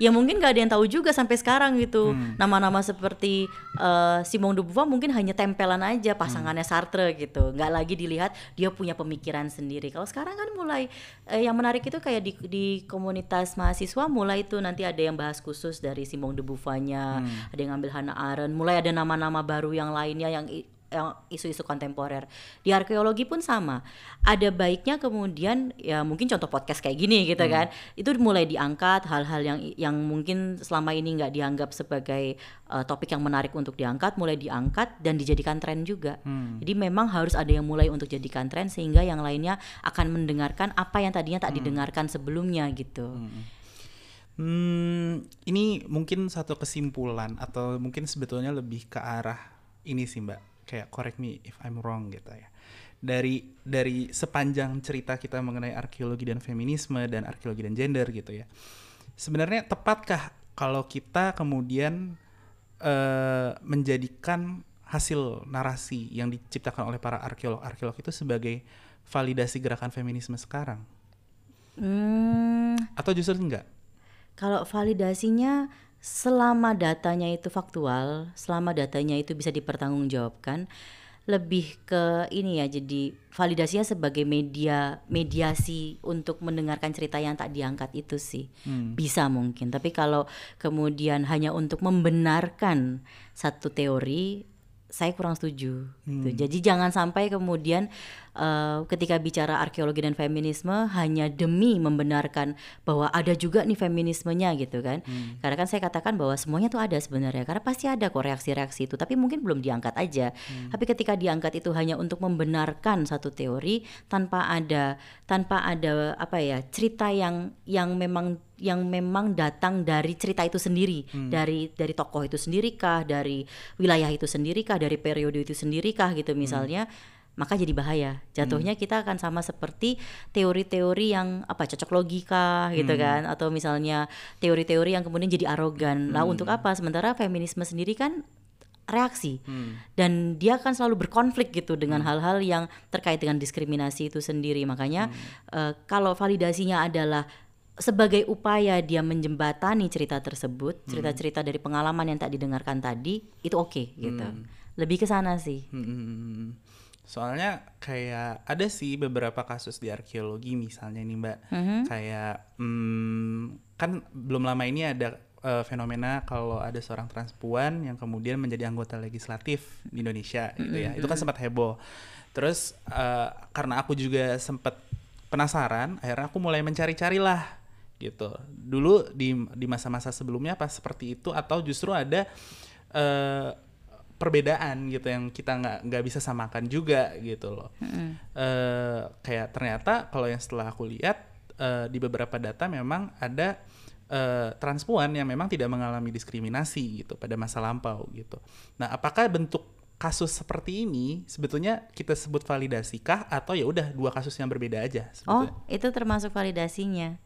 ya mungkin nggak ada yang tahu juga sampai sekarang gitu. Nama-nama seperti eh, Simone de Beauvoir mungkin hanya tempelan aja pasangannya Sartre gitu. Nggak lagi dilihat dia punya pemikiran sendiri. Kalau sekarang kan mulai eh, yang menarik itu kayak di, di komunitas mahasiswa mulai itu nanti ada yang bahas khusus dari Simone de Beauvoir-nya ada yang ngambil Hannah Arendt mulai ada nama-nama baru yang lainnya yang yang isu-isu kontemporer. Di arkeologi pun sama. Ada baiknya kemudian ya mungkin contoh podcast kayak gini gitu kan itu mulai diangkat hal-hal yang yang mungkin selama ini nggak dianggap sebagai uh, topik yang menarik untuk diangkat mulai diangkat dan dijadikan tren juga. Jadi memang harus ada yang mulai untuk jadikan tren sehingga yang lainnya akan mendengarkan apa yang tadinya tak didengarkan sebelumnya gitu. Hmm, ini mungkin satu kesimpulan atau mungkin sebetulnya lebih ke arah ini sih Mbak. Kayak correct me if I'm wrong gitu ya. Dari dari sepanjang cerita kita mengenai arkeologi dan feminisme dan arkeologi dan gender gitu ya. Sebenarnya tepatkah kalau kita kemudian eh, menjadikan hasil narasi yang diciptakan oleh para arkeolog-arkeolog itu sebagai validasi gerakan feminisme sekarang? hmm, Atau justru enggak? Kalau validasinya selama datanya itu faktual, selama datanya itu bisa dipertanggungjawabkan, lebih ke ini ya jadi validasinya sebagai media mediasi untuk mendengarkan cerita yang tak diangkat itu sih. Bisa mungkin tapi kalau kemudian hanya untuk membenarkan satu teori saya kurang setuju. Hmm. gitu. Jadi jangan sampai kemudian eh, ketika bicara arkeologi dan feminisme hanya demi membenarkan bahwa ada juga nih feminismenya gitu kan. Hmm. Karena kan saya katakan bahwa semuanya tuh ada sebenarnya. Karena pasti ada kok reaksi-reaksi itu, tapi mungkin belum diangkat aja. Hmm. Tapi ketika diangkat itu hanya untuk membenarkan satu teori tanpa ada tanpa ada apa ya cerita yang yang memang yang memang datang dari cerita itu sendiri Hmm. dari dari tokoh itu sendiri kah dari wilayah itu sendiri kah dari periode itu sendiri kah gitu Hmm. misalnya maka jadi bahaya jatuhnya kita akan sama seperti teori-teori yang apa cocok logika gitu Hmm. kan atau misalnya teori-teori yang kemudian jadi arogan lah Hmm. untuk apa sementara feminisme sendiri kan reaksi Hmm. dan dia akan selalu berkonflik gitu dengan hal-hal yang terkait dengan diskriminasi itu sendiri makanya eh, kalau validasinya adalah sebagai upaya dia menjembatani cerita tersebut cerita-cerita dari pengalaman yang tak didengarkan tadi itu oke gitu. Lebih ke sana sih. Hmm. Soalnya kayak ada sih beberapa kasus di arkeologi misalnya nih Mbak, kayak hmm, kan belum lama ini ada eh, fenomena kalau ada seorang transpuan yang kemudian menjadi anggota legislatif di Indonesia gitu ya, itu kan sempat heboh. Terus eh, karena aku juga sempat penasaran, akhirnya aku mulai mencari-cari lah gitu. Dulu di di masa-masa sebelumnya apa seperti itu atau justru ada eh, perbedaan gitu yang kita nggak nggak bisa samakan juga gitu loh. Eh, kayak ternyata kalau yang setelah aku lihat eh, di beberapa data memang ada eh, transpuan yang memang tidak mengalami diskriminasi gitu pada masa lampau gitu. Nah, apakah bentuk kasus seperti ini sebetulnya kita sebut validasikah atau ya udah dua kasus yang berbeda aja oh sebetulnya? itu termasuk validasinya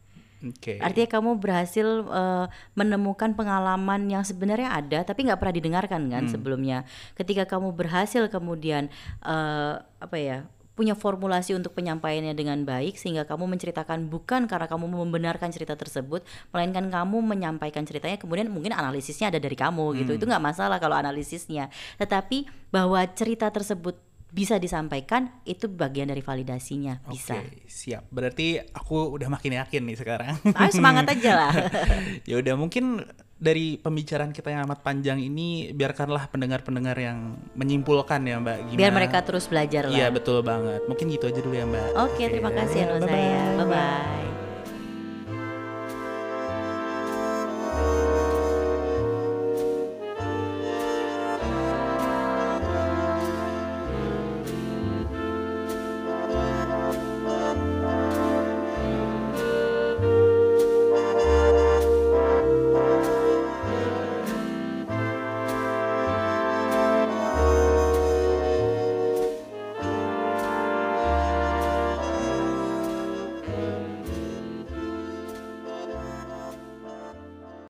Oke. Artinya kamu berhasil eh, menemukan pengalaman yang sebenarnya ada tapi nggak pernah didengarkan kan sebelumnya. Ketika kamu berhasil kemudian eh, apa ya punya formulasi untuk penyampaiannya dengan baik sehingga kamu menceritakan bukan karena kamu membenarkan cerita tersebut melainkan kamu menyampaikan ceritanya kemudian mungkin analisisnya ada dari kamu gitu itu nggak masalah kalau analisisnya tetapi bahwa cerita tersebut bisa disampaikan itu bagian dari validasinya. Bisa. Okay, siap. Berarti aku udah makin yakin nih sekarang. Ayo semangat aja lah. Ya udah mungkin dari pembicaraan kita yang amat panjang ini biarkanlah pendengar-pendengar yang menyimpulkan ya mbak Gimana? biar mereka terus belajar lah. Iya betul banget. Mungkin gitu aja dulu ya mbak. Oke okay, terima kasih ya, bye -bye. bye bye, bye, -bye.